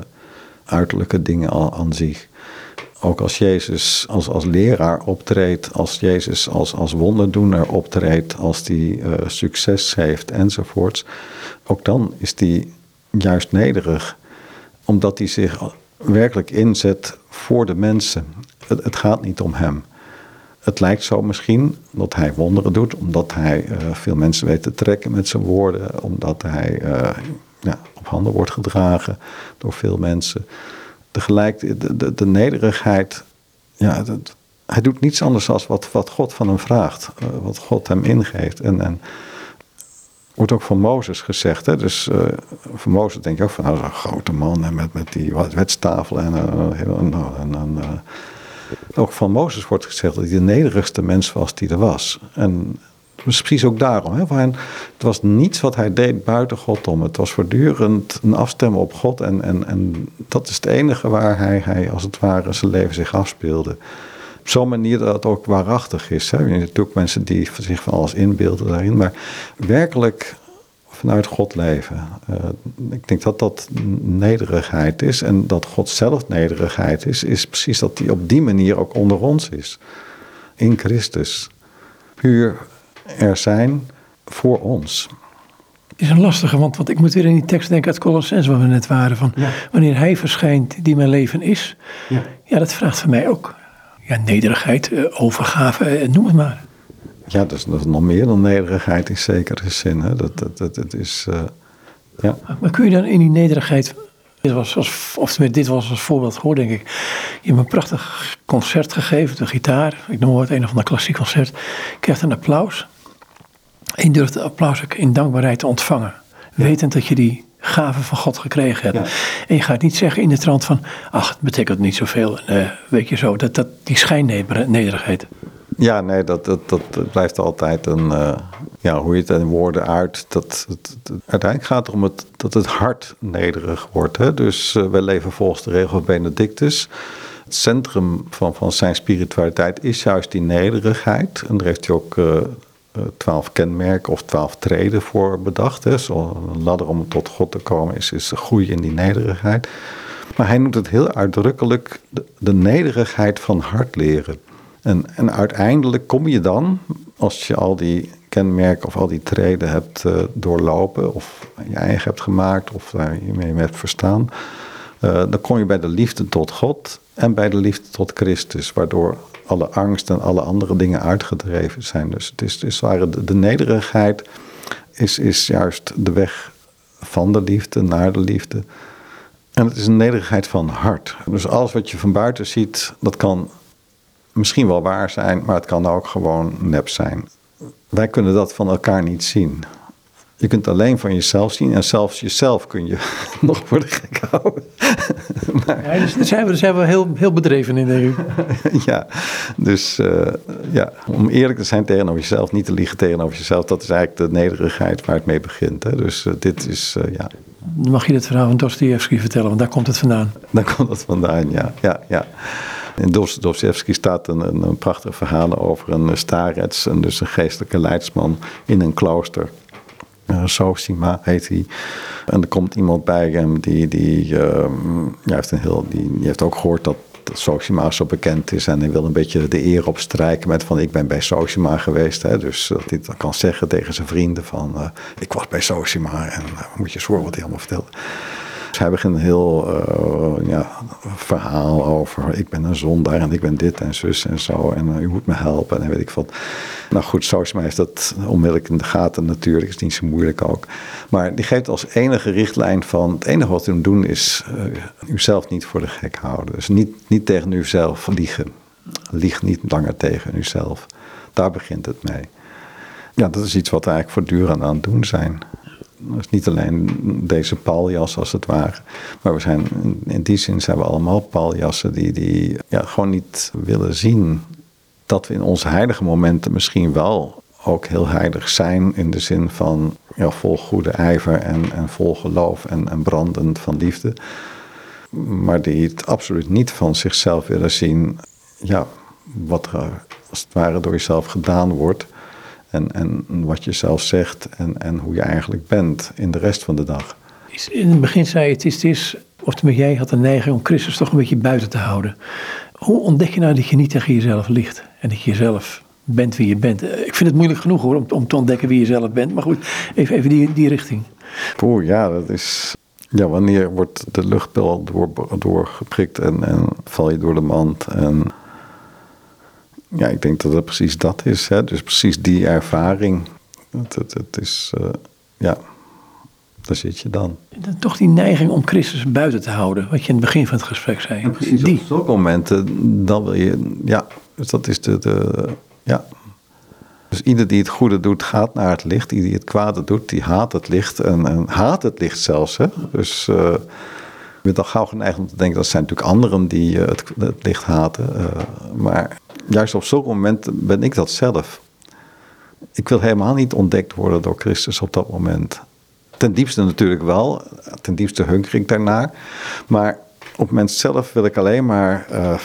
uiterlijke dingen aan zich ook als Jezus als, als leraar optreedt, als Jezus als, als wonderdoener optreedt, als die uh, succes heeft enzovoorts, ook dan is die juist nederig, omdat hij zich werkelijk inzet voor de mensen. Het, gaat niet om hem. Het lijkt zo misschien dat hij wonderen doet, omdat hij uh, veel mensen weet te trekken met zijn woorden, omdat hij uh, ja, op handen wordt gedragen door veel mensen tegelijk de, de, de nederigheid, ja, hij doet niets anders dan wat, wat God van hem vraagt, uh, wat God hem ingeeft. En, en wordt ook van Mozes gezegd. Hè? Dus uh, van Mozes denk je ook van, nou, een grote man hè, met, met die wetstafel en, uh, en, en, en ook van Mozes wordt gezegd dat hij de nederigste mens was die er was. En precies ook daarom. Hè? het was niets wat hij deed buiten God om. Het was voortdurend een afstemmen op God. En, en, en dat is het enige waar hij, hij als het ware zijn leven zich afspeelde. Op zo'n manier dat het ook waarachtig is. Hè? Je hebt natuurlijk mensen die zich van alles inbeelden daarin. Maar werkelijk vanuit God leven. Uh, ik denk dat dat nederigheid is. En dat God zelf nederigheid is, is precies dat hij op die manier ook onder ons is. In Christus. Puur er zijn voor ons. Het is een lastige, want, want ik moet weer in die tekst denken uit Colossens waar we net waren. Van ja. Wanneer hij verschijnt die mijn leven is. Ja. ja, dat vraagt van mij ook. Ja, nederigheid, eh, overgave, eh, noem het maar. Ja, dat is, dat is nog meer dan nederigheid in zekere zin. Hè. Dat, dat, dat, dat is, uh, ja. Maar kun je dan in die nederigheid dit was als, of dit was als voorbeeld gehoord, denk ik. Je hebt een prachtig concert gegeven, de gitaar. Ik noem het een of ander klassiek concert. Je krijgt een applaus. En je durft het applaus ook in dankbaarheid te ontvangen. Wetend dat je die gave van God gekregen hebt. Ja. En je gaat niet zeggen in de trant van, ach, het betekent niet zoveel. Uh, weet je zo, dat, dat, die schijnnederigheid. Ja, nee, dat, dat, dat blijft altijd een, uh, ja, hoe je het in woorden uit. Dat, het, uiteindelijk gaat het om het, dat het hart nederig wordt. Hè? Dus uh, wij leven volgens de regel van Benedictus. Het centrum van, van zijn spiritualiteit is juist die nederigheid. En daar heeft hij ook twaalf kenmerken of twaalf treden voor bedacht. Hè. Een ladder om tot God te komen is, is groei in die nederigheid. Maar hij noemt het heel uitdrukkelijk de, de nederigheid van hart leren. En, en, uiteindelijk kom je dan, als je al die kenmerken of al die treden hebt uh, doorlopen, of je eigen hebt gemaakt, of daar je mee hebt verstaan, dan kom je bij de liefde tot God en bij de liefde tot Christus, waardoor alle angst en alle andere dingen uitgedreven zijn. Dus het is, is waar de, de nederigheid is, is juist de weg van de liefde naar de liefde. En het is een nederigheid van hart. Dus alles wat je van buiten ziet, dat kan misschien wel waar zijn, maar het kan ook gewoon nep zijn. Wij kunnen dat van elkaar niet zien. Je kunt alleen van jezelf zien en zelfs jezelf kun je nog voor de gek houden. maar, ja, dus daar zijn we, zijn we heel, heel bedreven in, denk ik. ja, dus uh, ja, om eerlijk te zijn tegenover jezelf, niet te liegen tegenover jezelf, dat is eigenlijk de nederigheid waar het mee begint. Hè. Dus uh, dit is, uh, ja. Mag je het verhaal van Dostoevsky vertellen, want daar komt het vandaan. Daar komt het vandaan, ja. ja, ja. In Dostoevsky staat een, een, een prachtig verhaal over een starets, een, dus een geestelijke leidsman in een klooster. Uh, Sosima heet hij. En er komt iemand bij hem die, die, uh, ja, heeft, een heel, die, heeft ook gehoord dat Sosima zo bekend is. En hij wil een beetje de eer opstrijken met van ik ben bij Sosima geweest. Hè, dus dat hij dat kan zeggen tegen zijn vrienden van uh, ik was bij Sosima. En moet je zorgen wat hij allemaal vertelt. Hij begint een heel ja, verhaal over ik ben een zondaar en ik ben dit en zus en zo. En uh, u moet me helpen en weet ik wat. Nou goed, Sosima heeft dat onmiddellijk in de gaten natuurlijk. Is niet zo moeilijk ook. Maar die geeft als enige richtlijn van het enige wat u moet doen is uh, uzelf niet voor de gek houden. Dus niet, niet tegen uzelf liegen. Lieg niet langer tegen uzelf. Daar begint het mee. Ja, dat is iets wat we eigenlijk voortdurend aan het doen zijn. Dus niet alleen deze paljas als het ware. Maar we zijn, in die zin zijn we allemaal paljassen die, die ja, gewoon niet willen zien dat we in onze heilige momenten misschien wel ook heel heilig zijn. In de zin van ja, vol goede ijver en, en vol geloof en, en brandend van liefde. Maar die het absoluut niet van zichzelf willen zien. Ja, wat er als het ware door jezelf gedaan wordt. En, en wat je zelf zegt en, en hoe je eigenlijk bent in de rest van de dag. In het begin zei je, het is, het is of tenminste jij had de neiging om Christus toch een beetje buiten te houden. Hoe ontdek je nou dat je niet tegen jezelf ligt en dat je jezelf bent wie je bent? Ik vind het moeilijk genoeg hoor, om, om te ontdekken wie je zelf bent. Maar goed, even, even die, die richting. Oeh, ja, dat is... Ja, wanneer wordt de luchtbel door, doorgeprikt en, en val je door de mand en ja, ik denk dat het precies dat is. Hè? Dus precies die ervaring. Het, het, het is, uh, ja, daar zit je dan. Toch die neiging om Christus buiten te houden, wat je in het begin van het gesprek zei. Ja, precies die. op zulke momenten, dan wil je, ja, dus dat is de, de, ja. Dus ieder die het goede doet, gaat naar het licht. Ieder die het kwade doet, die haat het licht. En, en haat het licht zelfs, hè. Dus... Uh, ik ben al gauw geneigd om te denken dat zijn natuurlijk anderen die uh, het, het, licht haten. Uh, maar juist op zulke momenten ben ik dat zelf. Ik wil helemaal niet ontdekt worden door Christus op dat moment. Ten diepste natuurlijk wel, ten diepste hunker ik daarnaar. Maar op het moment zelf wil ik alleen maar. Uh,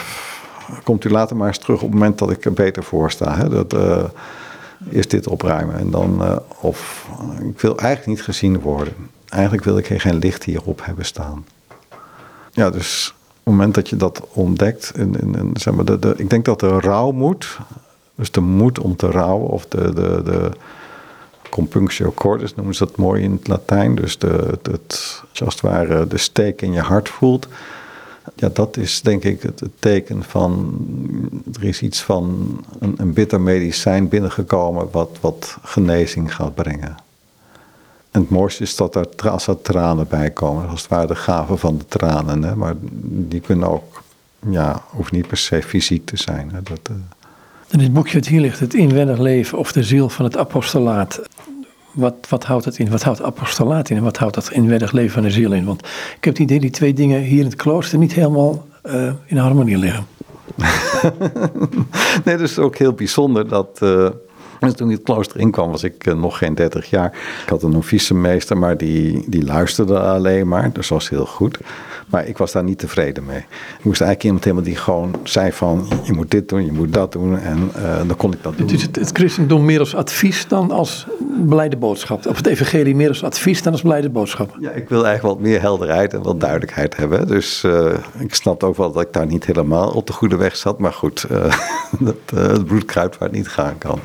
komt u later maar eens terug op het moment dat ik er beter voor sta. Hè? Dat, uh, eerst dit opruimen en dan. Uh, of ik wil eigenlijk niet gezien worden. Eigenlijk wil ik geen licht hierop hebben staan. Ja, dus moment dat je dat ontdekt, in, in, zeg maar, de, ik denk dat de rouwmoed, dus de moed om te rouwen, of de, de, de compunctio cordis noemen ze dat mooi in het Latijn, dus de, het, het, als het ware de steek in je hart voelt. Ja, dat is denk ik het, het teken van, er is iets van een, een bitter medicijn binnengekomen wat, wat genezing gaat brengen. En het mooiste is dat er, als er tranen bij komen, als het ware de gave van de tranen. Hè? Maar die kunnen ook, ja, hoeft niet per se fysiek te zijn. Hè? Dat, uh... In het boekje wat hier ligt, het inwendig leven of de ziel van het apostolaat. Wat, wat houdt het in? Wat houdt apostolaat in? En wat houdt dat inwendig leven van de ziel in? Want ik heb het idee die twee dingen hier in het klooster niet helemaal uh, in harmonie liggen. nee, dat is ook heel bijzonder dat... Uh, en toen ik het klooster inkwam was ik uh, nog geen 30 jaar. Ik had een officiemeester, maar die, die luisterde alleen maar. Dus was heel goed. Maar ik was daar niet tevreden mee. Ik moest eigenlijk iemand hebben die gewoon zei van... je moet dit doen, je moet dat doen. En uh, dan kon ik dat doen. Dus het, het christendom meer als advies dan als blijde boodschap? Of het evangelie meer als advies dan als blijde boodschap? Ja, ik wil eigenlijk wat meer helderheid en wat duidelijkheid hebben. Dus uh, ik snapte ook wel dat ik daar niet helemaal op de goede weg zat. Maar goed, uh, dat, het bloed kruipt waar het niet gaan kan.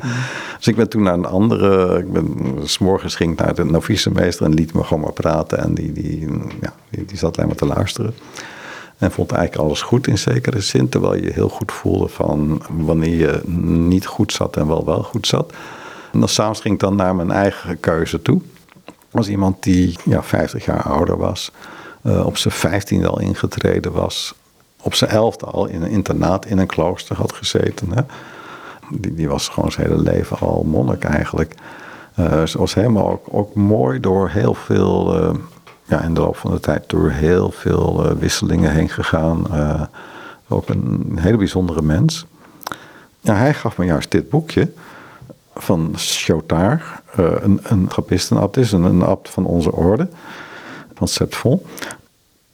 Dus ik ben toen naar een andere... Ik ben, s'morgens ging ik naar de novicemeester en liet me gewoon maar praten. En die, die, ja, die, zat alleen maar te luisteren. En vond eigenlijk alles goed in zekere zin. Terwijl je heel goed voelde van wanneer je niet goed zat en wel wel goed zat. En dan s'avonds ging ik dan naar mijn eigen keuze toe. Was iemand die ja, 50 jaar ouder was. Uh, op zijn 15 al ingetreden was. Op zijn elfde al in een internaat in een klooster had gezeten. Hè. Die, die was gewoon zijn hele leven al monnik eigenlijk. Uh, ze was helemaal ook, ook, mooi door heel veel, uh, ja, in de loop van de tijd door heel veel uh, wisselingen heen gegaan. ook een hele bijzondere mens. Ja, hij gaf me juist dit boekje van Chotard, een, een trapistenabt is, een, abt van onze orde, van Septvol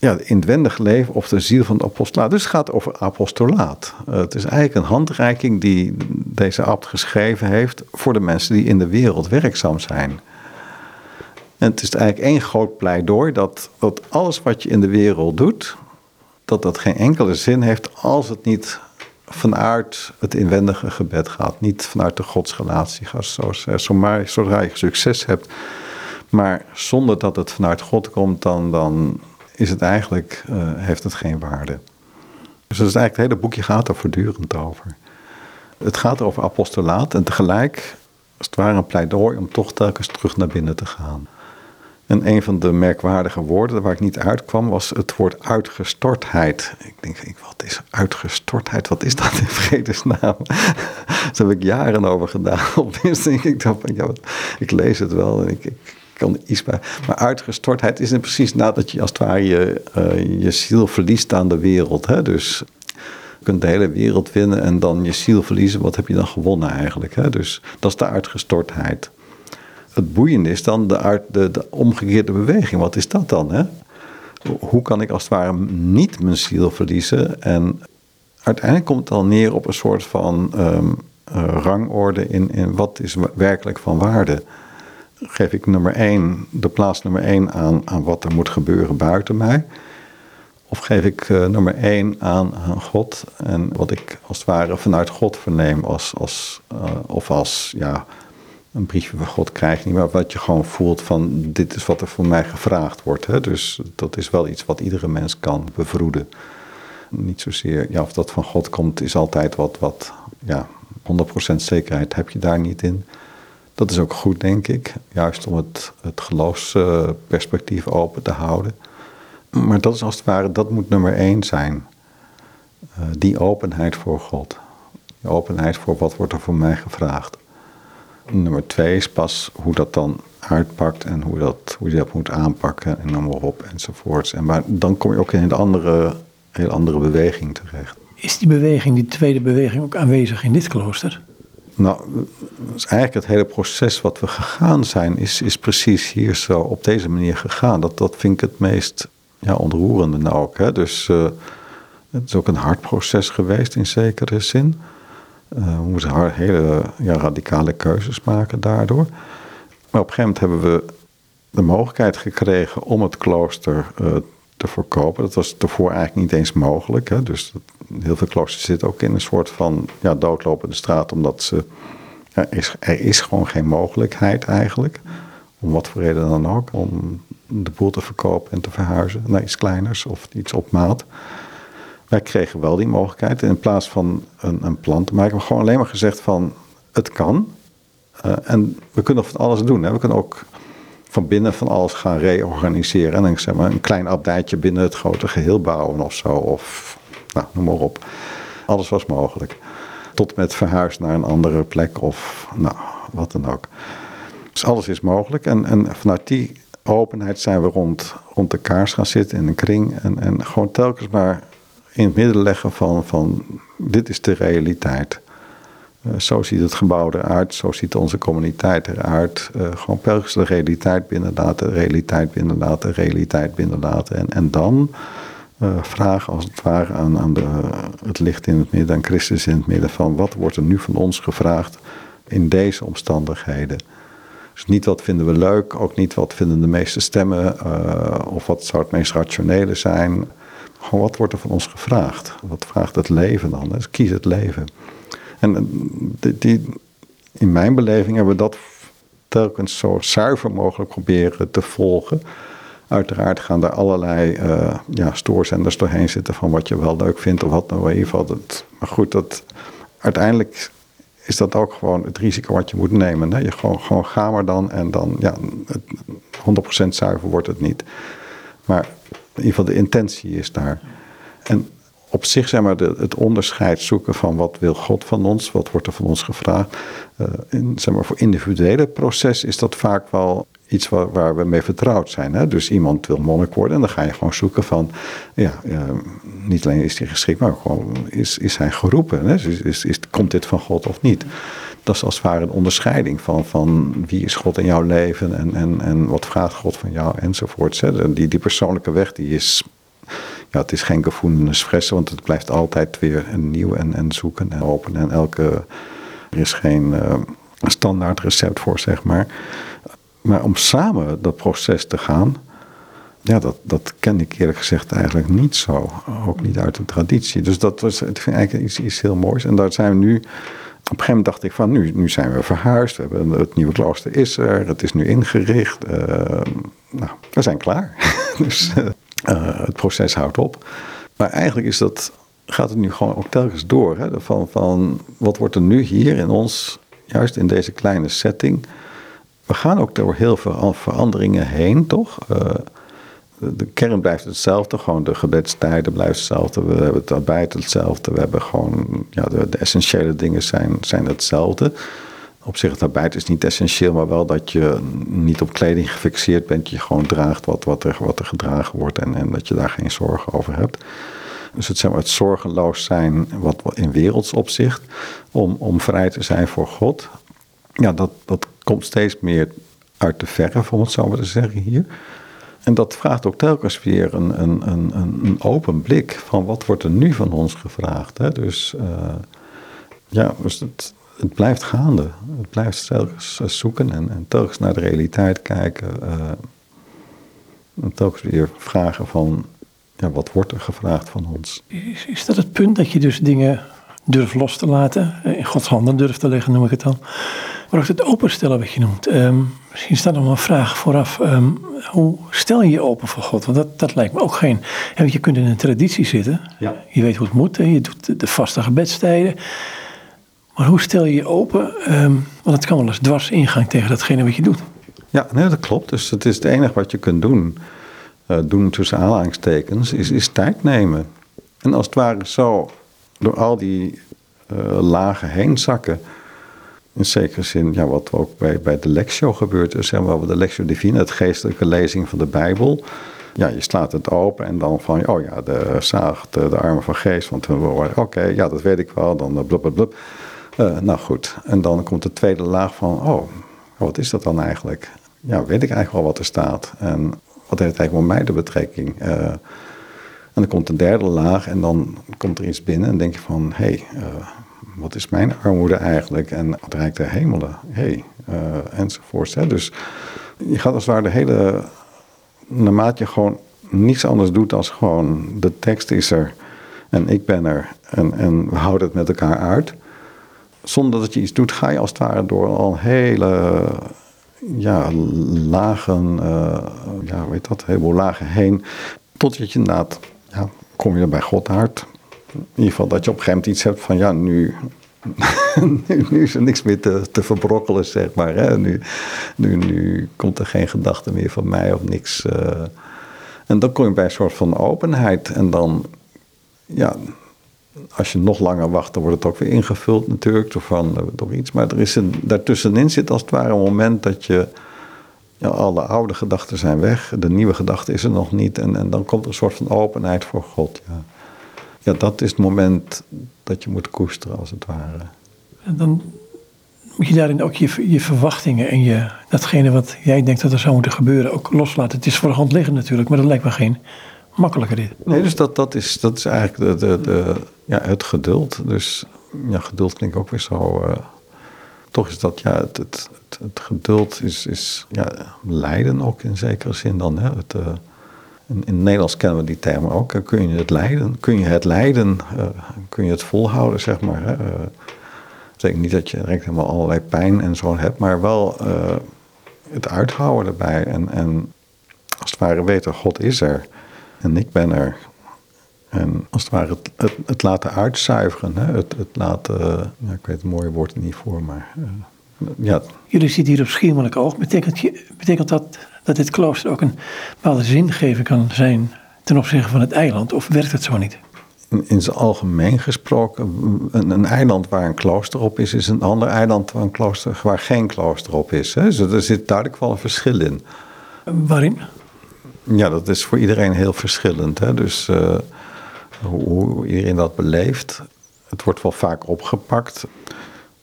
ja, inwendig leven of de ziel van de apostolaat. Dus het gaat over apostolaat. Uh, het is eigenlijk een handreiking die deze abt geschreven heeft voor de mensen die in de wereld werkzaam zijn. En het is eigenlijk één groot pleidooi dat, alles wat je in de wereld doet, dat dat geen enkele zin heeft als het niet vanuit het inwendige gebed gaat. Niet vanuit de godsrelatie gaat. Zomaar, zodra je succes hebt, maar zonder dat het vanuit God komt, dan, dan is het eigenlijk, uh, heeft het geen waarde. Dus eigenlijk, het hele boekje gaat er voortdurend over. Het gaat over apostolaat en tegelijk, als het ware een pleidooi om toch telkens terug naar binnen te gaan. En een van de merkwaardige woorden waar ik niet uitkwam was het woord uitgestortheid. Ik denk, wat is uitgestortheid? Wat is dat in vredesnaam? Daar heb ik jaren over gedaan. Denk ik, ja, ik lees het wel en ik, ik kan iets bij. Maar uitgestortheid is precies nadat je als het ware je, uh, je ziel verliest aan de wereld. Hè? Dus je kunt de hele wereld winnen en dan je ziel verliezen. Wat heb je dan gewonnen eigenlijk? Hè? Dus dat is de uitgestortheid. Het boeiende is dan de, de, de omgekeerde beweging. Wat is dat dan? Hè? Hoe kan ik als het ware niet mijn ziel verliezen? En uiteindelijk komt het dan neer op een soort van um, rangorde in, wat is werkelijk van waarde geef ik nummer één, de plaats nummer één aan, aan wat er moet gebeuren buiten mij? Of geef ik uh, nummer één aan, aan God en wat ik als het ware vanuit God verneem als, als, uh, of als ja, een briefje van God krijg niet, maar wat je gewoon voelt van dit is wat er voor mij gevraagd wordt. Hè? Dus dat is wel iets wat iedere mens kan bevroeden. Niet zozeer, ja, of dat van God komt is altijd wat, wat ja, 100% zekerheid heb je daar niet in. Dat is ook goed, denk ik. Juist om het, het geloofsperspectief open te houden. Maar dat is als het ware, dat moet nummer één zijn. Uh, die openheid voor God. Die openheid voor wat wordt er voor mij gevraagd. Nummer twee is pas hoe dat dan uitpakt en hoe, dat, hoe je dat moet aanpakken en maar op enzovoorts. En maar dan kom je ook in een andere, heel andere beweging terecht. Is die beweging, die tweede beweging, ook aanwezig in dit klooster? Nou, is eigenlijk het hele proces wat we gegaan zijn, is, is precies hier zo op deze manier gegaan. Dat, dat vind ik het meest ja, ontroerende nou ook. Hè. Dus uh, het is ook een hard proces geweest in zekere zin. Uh, we moeten hele ja, radicale keuzes maken daardoor. Maar op een gegeven moment hebben we de mogelijkheid gekregen om het klooster uh, te verkopen. Dat was tevoren eigenlijk niet eens mogelijk. Hè. Dus heel veel kloosters zitten ook in een soort van ja, doodlopende straat, omdat ze, is, er is gewoon geen mogelijkheid eigenlijk, om wat voor reden dan ook, om de boel te verkopen en te verhuizen naar iets kleiners of iets op maat. Wij kregen wel die mogelijkheid. In plaats van een, een plan te maken, we gewoon alleen maar gezegd van het kan. Uh, en we kunnen van alles doen. Hè. We kunnen ook van binnen van alles gaan reorganiseren. En dan zeg maar een klein abdijtje binnen het grote geheel bouwen of zo. Of nou, noem maar op. Alles was mogelijk. Tot met verhuis naar een andere plek of nou, wat dan ook. Dus alles is mogelijk. En, en vanuit die openheid zijn we rond, rond de kaars gaan zitten in een kring. En, en gewoon telkens maar in het midden leggen van, van dit is de realiteit. Uh, zo ziet het gebouw eruit, zo ziet onze communiteit eruit. Uh, gewoon telkens de realiteit binnenlaten, realiteit binnenlaten, realiteit binnenlaten. En, en dan uh, vragen als het ware aan, aan de, het licht in het midden, aan Christus in het midden, van wat wordt er nu van ons gevraagd in deze omstandigheden. Dus niet wat vinden we leuk, ook niet wat vinden de meeste stemmen, of wat zou het meest rationele zijn. Gewoon wat wordt er van ons gevraagd? Wat vraagt het leven dan? Dus kies het leven. En eh, die, in mijn beleving hebben we dat telkens zo zuiver mogelijk proberen te volgen. Uiteraard gaan er allerlei uh, ja, stoorzenders doorheen zitten van wat je wel leuk vindt of wat nou geval. Dat, maar goed, dat, uiteindelijk is dat ook gewoon het risico wat je moet nemen. Hè? Je gewoon, gewoon ga maar dan en dan, ja, 100% zuiver wordt het niet. Maar in ieder geval de intentie is daar. En op zich zeg maar het onderscheid zoeken van wat wil God van ons, wat wordt er van ons gevraagd. Uh, in, zeg maar, voor individuele proces is dat vaak wel iets waar, waar we mee vertrouwd zijn. Hè? Dus iemand wil monnik worden en dan ga je gewoon zoeken van, ja, niet alleen is hij geschikt, maar gewoon is, is hij geroepen? Hè? Is, is, komt dit van God of niet? Dat is als het ware een onderscheiding van, van wie is God in jouw leven en, en, en wat vraagt God van jou enzovoorts. Hè? Die, die persoonlijke weg die is ja, het is geen gevoelens fressen, want het blijft altijd weer nieuw en, en zoeken en openen. En elke, er is geen uh, standaard recept voor, zeg maar. Maar om samen dat proces te gaan, ja, dat, dat ken ik eerlijk gezegd eigenlijk niet zo. Ook niet uit de traditie. Dus dat was, ik vind eigenlijk iets, iets heel moois. En daar zijn we nu. Op een gegeven moment dacht ik van nu, nu zijn we verhuisd. We hebben, het nieuwe klooster is er. Het is nu ingericht. Uh, nou, we zijn klaar. dus uh, het proces houdt op. Maar eigenlijk is dat, gaat het nu gewoon ook telkens door. Hè? Van, van wat wordt er nu hier in ons, juist in deze kleine setting we gaan ook door heel veel veranderingen heen, toch? De kern blijft hetzelfde, gewoon de gebedstijden blijven hetzelfde. We hebben het arbeid hetzelfde. We hebben gewoon, ja, de, essentiële dingen zijn, zijn hetzelfde. Op zich, het arbeid is niet essentieel, maar wel dat je niet op kleding gefixeerd bent. Je gewoon draagt wat, wat, er, wat er gedragen wordt en, en dat je daar geen zorgen over hebt. Dus het, zeg maar, het zorgeloos zijn wat, in werelds opzicht, om, om vrij te zijn voor God. Ja, dat, dat komt steeds meer uit de verf, om het zo maar te zeggen hier. En dat vraagt ook telkens weer een, een, een, een open blik van wat wordt er nu van ons gevraagd. Hè? Dus uh, ja, dus het, blijft gaande. Het blijft telkens zoeken en, en telkens naar de realiteit kijken. Uh, en telkens weer vragen van, ja, wat wordt er gevraagd van ons? Is, is dat het punt dat je dus dingen durft los te laten, in Gods handen durft te leggen, noem ik het dan? Maar ook het openstellen wat je noemt. Um, misschien staat nog wel een vraag vooraf. Um, hoe stel je je open voor God? Want dat, dat lijkt me ook geen... Je kunt in een traditie zitten. Ja. Je weet hoe het moet. Je doet de vaste gebedstijden. Maar hoe stel je je open? Um, want het kan wel eens dwars ingang tegen datgene wat je doet. Ja, nee, dat klopt. Dus het is het enige wat je kunt doen. Uh, doen tussen aanhalingstekens. Is, is tijd nemen. En als het ware zo door al die uh, lagen heen zakken in zekere zin, ja, wat ook bij, bij de Lectio gebeurt, zeg maar, de Lectio Divina, het geestelijke lezing van de Bijbel. Ja, je slaat het open en dan van, oh ja, de zaag, de, de armen van geest. Want oké, ja, dat weet ik wel. Dan blub, blub, blub. Uh, nou goed, en dan komt de tweede laag van, oh, wat is dat dan eigenlijk? Ja, weet ik eigenlijk wel wat er staat. En wat heeft het eigenlijk met mij de betrekking? Uh, en dan komt de derde laag en dan komt er iets binnen en denk je van, hé, hey, uh, wat is mijn armoede eigenlijk? En het Rijk der Hemelen, hey, uh, enzovoorts. Hè? Dus je gaat als het ware de hele, naarmate je gewoon niets anders doet als gewoon de tekst is er en ik ben er en, en we houden het met elkaar uit. Zonder dat je iets doet, ga je als het ware door al hele ja, lagen, uh, ja, weet dat, een heleboel lagen heen. Totdat je inderdaad, kom je bij God uit. In ieder geval dat je op een gegeven moment iets hebt van ja, nu, nu, is er niks meer te, verbrokkelen, zeg maar. Hè? Nu, nu, nu komt er geen gedachte meer van mij of niks. Uh. En dan kom je bij een soort van openheid. En dan, ja, als je nog langer wacht, dan wordt het ook weer ingevuld natuurlijk door, van, eh, door iets. Maar er is een, daartussenin zit als het ware een moment dat je... Ja, alle oude gedachten zijn weg, de nieuwe gedachte is er nog niet. En, en dan komt er een soort van openheid voor God. Ja ja, dat is het moment dat je moet koesteren, als het ware. En dan moet je daarin ook je, je verwachtingen en je, datgene wat jij denkt dat er zou moeten gebeuren ook loslaten. Het is voor de hand liggend natuurlijk, maar dat lijkt me geen makkelijker dit. Nee, dus dat, dat, is, dat is eigenlijk de, de, de ja, het geduld. Dus ja, geduld klinkt ook weer zo. Uh, toch is dat, ja, het, het, het, geduld is, is ja, lijden ook in zekere zin dan. Hè? Het, uh, in, in het Nederlands kennen we die termen ook. Kun je het leiden? Kun je het leiden? Uh, kun je het volhouden, zeg maar? Hè? Dat betekent niet dat je direct helemaal allerlei pijn en zo hebt, maar wel het uithouden erbij. En, en als het ware weten, God is er en ik ben er. En als het ware het, het, het laten uitzuiveren, hè? Het, het laten, ja, ik weet het mooie woord niet voor, maar ja. Jullie zitten hier op Schiermelijk Oog. Betekent, betekent dat dat dit klooster ook een bepaalde zingeving kan zijn ten opzichte van het eiland? Of werkt het zo niet? in zijn algemeen gesproken, een, een, eiland waar een klooster op is, is een ander eiland waar, een klooster, waar geen klooster op is. Hè? Dus er zit duidelijk wel een verschil in. Waarin? Ja, dat is voor iedereen heel verschillend. Hè? Dus uh, hoe, iedereen dat beleeft. Het wordt wel vaak opgepakt.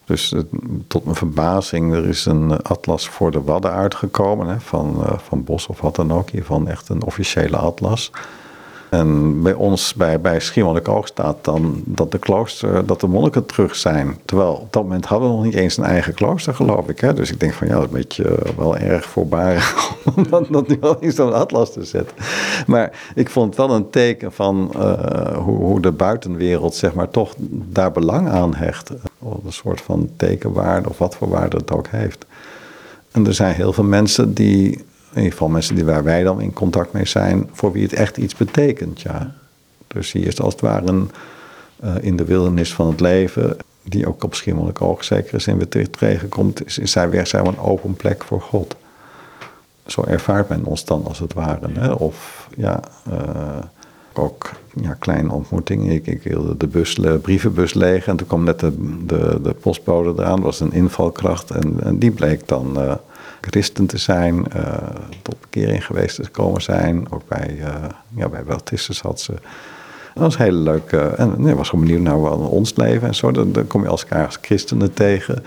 Dus tot mijn verbazing, er is een atlas voor de Wadden uitgekomen. Hè? Van, uh, van Bos of wat dan ook. Hiervan echt een officiële atlas. En bij ons, bij, bij Schiermonnikoog staat dan dat de klooster, dat de monniken terug zijn. Terwijl op dat moment hadden we nog niet eens een eigen klooster, geloof ik. Hè? Dus ik denk van ja, dat is een beetje eh, wel erg voorbarig om dat, dat nu al in zo'n atlas te zetten. Maar ik vond wel een teken van uh, hoe, hoe, de buitenwereld zeg maar toch daar belang aan hecht. Of een soort van tekenwaarde of wat voor waarde het ook heeft. En er zijn heel veel mensen die in ieder geval mensen die waar wij dan in contact mee zijn, voor wie het echt iets betekent. Ja. Dus hier is als het ware een, uh, in de wildernis van het leven, die ook op Schiermonnikoog zeker is weer tegenkomt, is, is zij weer zijn een open plek voor God. Zo ervaart men ons dan als het ware. Hè? Of ja, uh, ook ja, kleine ontmoetingen. Ik, ik de bus, de brievenbus leeg en toen kwam net de, de, de postbode eraan. Was een invalkracht en, die bleek dan... Uh, christen te zijn, uh, tot bekering geweest te komen zijn. Ook bij, uh, ja, bij Baptistus had ze. Dat was heel leuk. Uh, en nee, was gewoon benieuwd naar ons leven en zo. Dan, dan kom je als elkaar als christenen tegen.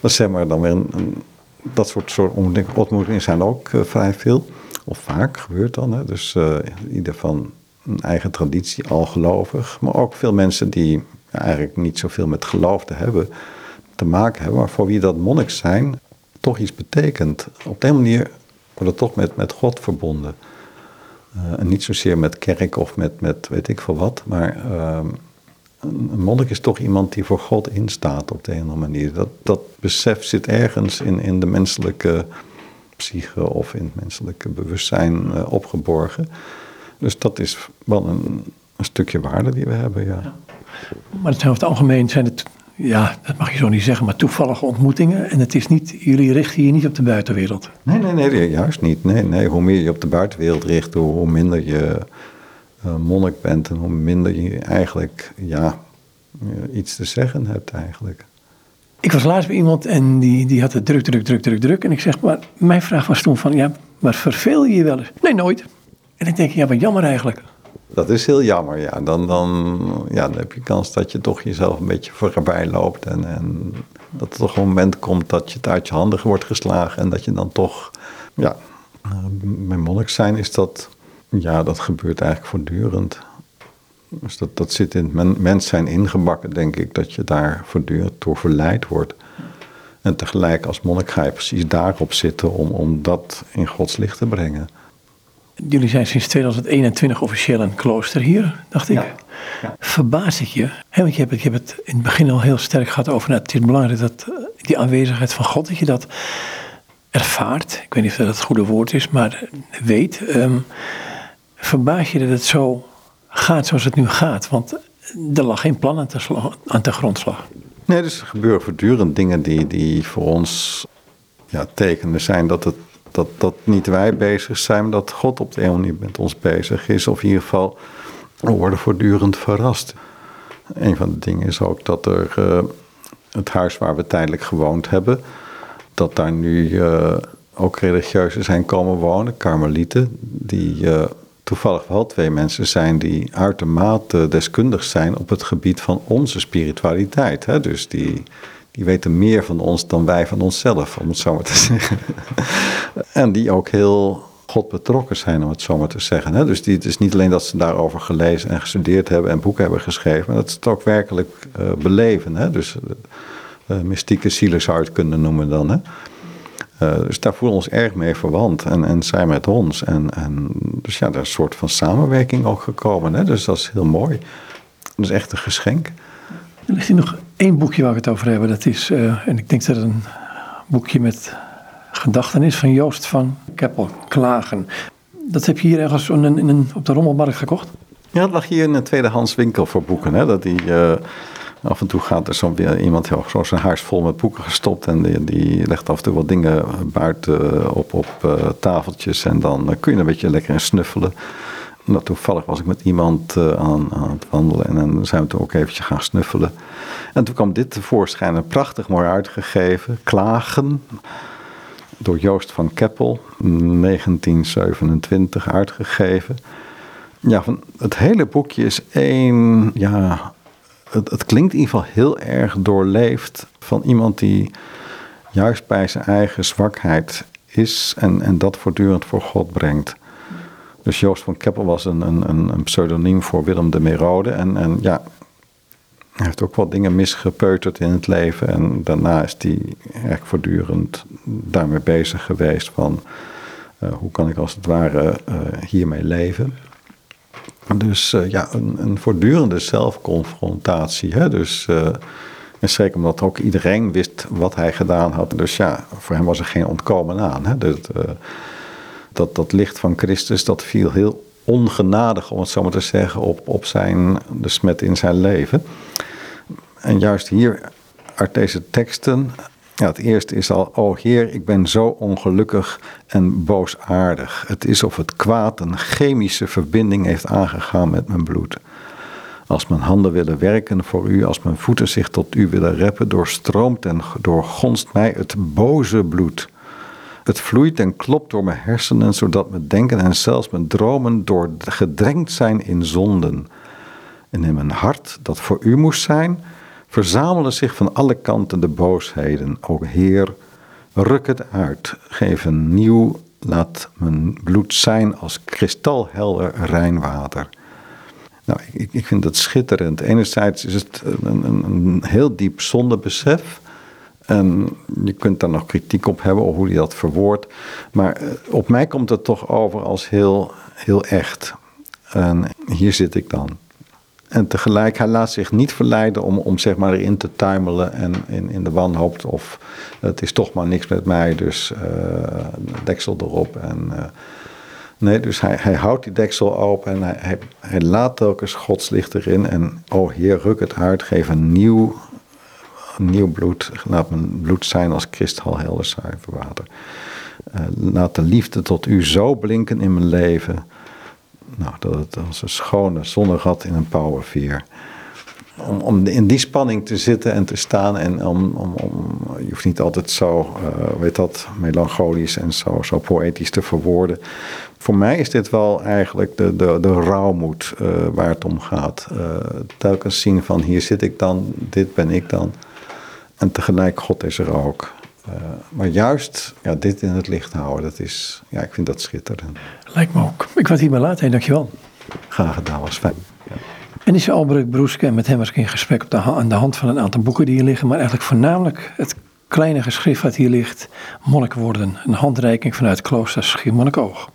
Dat zeg maar dan weer een, dat soort, soort ontmoetingen zijn ook vrij veel. Of vaak gebeurt dan. Hè. Dus ieder van een eigen traditie, al gelovig. Maar ook veel mensen die eigenlijk niet zoveel met geloof te hebben, te maken hebben. Maar voor wie dat monniks zijn, toch iets betekent. Op die manier wordt het toch met, met God verbonden. Uh, en niet zozeer met kerk of met, met weet ik veel wat, maar uh, een monnik is toch iemand die voor God instaat op de een of andere manier. Dat, dat besef zit ergens in, in de menselijke psyche of in het menselijke bewustzijn uh, opgeborgen. Dus dat is wel een, een, stukje waarde die we hebben, ja. ja. Maar het over het algemeen zijn het ja, dat mag je zo niet zeggen, maar toevallige ontmoetingen. En het is niet, jullie richten je niet op de buitenwereld. Nee, nee, nee, juist niet. Nee, nee, hoe meer je op de buitenwereld richt, hoe, minder je uh, monnik bent en hoe minder je eigenlijk ja, iets te zeggen hebt eigenlijk. Ik was laatst bij iemand en die, die had het druk, druk, druk, druk, druk. En ik zeg, maar mijn vraag was toen van, ja, maar verveel je je wel eens? Nee, nooit. En ik denk, ja, wat jammer eigenlijk. Dat is heel jammer, ja. Dan, dan, ja, dan heb je kans dat je toch jezelf een beetje voorbij loopt. En, en dat er toch een moment komt dat je het uit je handen wordt geslagen. En dat je dan toch, ja, bij monnik zijn is dat, ja, dat gebeurt eigenlijk voortdurend. Dus dat, dat zit in het mens zijn ingebakken, denk ik, dat je daar voortdurend door verleid wordt. En tegelijk als monnik ga je precies daarop zitten om, om dat in Gods licht te brengen. Jullie zijn sinds 2021 officieel een klooster hier, dacht ik. Ja. Ja. Verbaas ik je? He, want je hebt, je hebt het in het begin al heel sterk gehad over. Nou, het is belangrijk dat eh, die aanwezigheid van God, dat je dat ervaart. Ik weet niet of dat het goede woord is, maar weet. Um, verbaas je dat het zo gaat zoals het nu gaat? Want er lag geen plan aan te, aan te grondslag. Nee, dus er gebeuren voortdurend dingen die, die voor ons ja, tekenen zijn dat het dat, dat niet wij bezig zijn, maar dat God op de een manier met ons bezig is. Of in ieder geval, we worden voortdurend verrast. Een van de dingen is ook dat er uh, het huis waar we tijdelijk gewoond hebben, dat daar nu uh, ook religieuzen zijn komen wonen, karmelieten, die uh, toevallig wel twee mensen zijn die uitermate deskundig zijn op het gebied van onze spiritualiteit. Hè? Dus die die weten meer van ons dan wij van onszelf, om het zo maar te zeggen. en die ook heel God betrokken zijn, om het zo maar te zeggen. Dus die, het is niet alleen dat ze daarover gelezen en gestudeerd hebben en boeken hebben geschreven, maar dat ze het ook werkelijk uh, beleven. Dus uh, mystieke zielen zou kunnen noemen dan. Dus daar voelen we ons erg mee verwant en, en zij met ons. En, en, dus ja, er is een soort van samenwerking ook gekomen. Dus dat is heel mooi. Dat is echt een geschenk. Er ligt hier nog één boekje waar we het over hebben. Dat is, uh, en ik denk dat het een boekje met gedachten is van Joost van Keppel, Klagen. Dat heb je hier ergens in een, op de rommelmarkt gekocht? Ja, het lag hier in een tweedehands winkel voor boeken. Hè? Dat die, uh, af en toe gaat er zo iemand zo zijn huis vol met boeken gestopt. En die, die legt af en toe wat dingen buiten op, op uh, tafeltjes. En dan kun je een beetje lekker in snuffelen. Nou, toevallig was ik met iemand uh, aan, aan, het wandelen en dan zijn we toen ook eventjes gaan snuffelen. En toen kwam dit tevoorschijn, een prachtig mooi uitgegeven, Klagen, door Joost van Keppel, 1927 uitgegeven. Ja, van het hele boekje is één, ja, het, het klinkt in ieder geval heel erg doorleefd van iemand die juist bij zijn eigen zwakheid is en, en dat voortdurend voor God brengt. Dus Joost van Keppel was een, een, een pseudoniem voor Willem de Merode. En, en ja, hij heeft ook wat dingen misgepeuterd in het leven. En daarna is hij eigenlijk voortdurend daarmee bezig geweest van... Uh, hoe kan ik als het ware uh, hiermee leven? Dus uh, ja, een, een, voortdurende zelfconfrontatie. Hè? Dus, en zeker omdat ook iedereen wist wat hij gedaan had. Dus ja, voor hem was er geen ontkomen aan. Hè? Dus, dat, dat licht van Christus, dat viel heel ongenadig, om het zo maar te zeggen, op, op zijn, de smet in zijn leven. En juist hier uit deze teksten, ja, het eerste is al, o Heer, ik ben zo ongelukkig en boosaardig. Het is of het kwaad een chemische verbinding heeft aangegaan met mijn bloed. Als mijn handen willen werken voor u, als mijn voeten zich tot u willen reppen, doorstroomt en doorgonst mij het boze bloed. Het vloeit en klopt door mijn hersenen, zodat mijn denken en zelfs mijn dromen door gedrenkt zijn in zonden. En in mijn hart, dat voor u moest zijn, verzamelen zich van alle kanten de boosheden. O Heer, ruk het uit, geef een nieuw, laat mijn bloed zijn als kristalhelder rijnwater. Nou, ik, ik vind dat schitterend. Enerzijds is het een, een, een heel diep zondebesef. En je kunt daar nog kritiek op hebben of hoe hij dat verwoordt. Maar eh, op mij komt het toch over als heel, heel echt. En hier zit ik dan. En tegelijk, hij laat zich niet verleiden om, om zeg maar erin te tuimelen en in, in de wanhoop. Of het is toch maar niks met mij, dus uh, deksel erop. En, uh, nee, dus hij, hij houdt die deksel open en hij, hij, hij laat telkens Gods licht erin. En oh Heer, ruk het uit, geef een nieuw nieuw bloed. Laat mijn bloed zijn als kristalhelder zuiver water. Uh, laat de liefde tot u zo blinken in mijn leven. Nou, dat het als een schone zonnegat in een powerveer. Om, om in die spanning te zitten en te staan. En om, om, om je hoeft niet altijd zo, uh, weet dat, melancholisch en zo, zo poëtisch te verwoorden. Voor mij is dit wel eigenlijk de, de, de rouwmoed uh, waar het om gaat. Telkens zien van hier zit ik dan, dit ben ik dan. En tegelijk, God is er ook. Uh, maar juist ja, dit in het licht houden, dat is, ja, ik vind dat schitterend. Lijkt me ook. Ik wat hier maar laten, dankjewel. Graag gedaan, was fijn. Ja. En is Albrecht Broeske, en met hem was ik in gesprek op de, aan de hand van een aantal boeken die hier liggen, maar eigenlijk voornamelijk het kleine geschrift wat hier ligt, Monnik worden, een handreiking vanuit klooster Schiermonnikoog.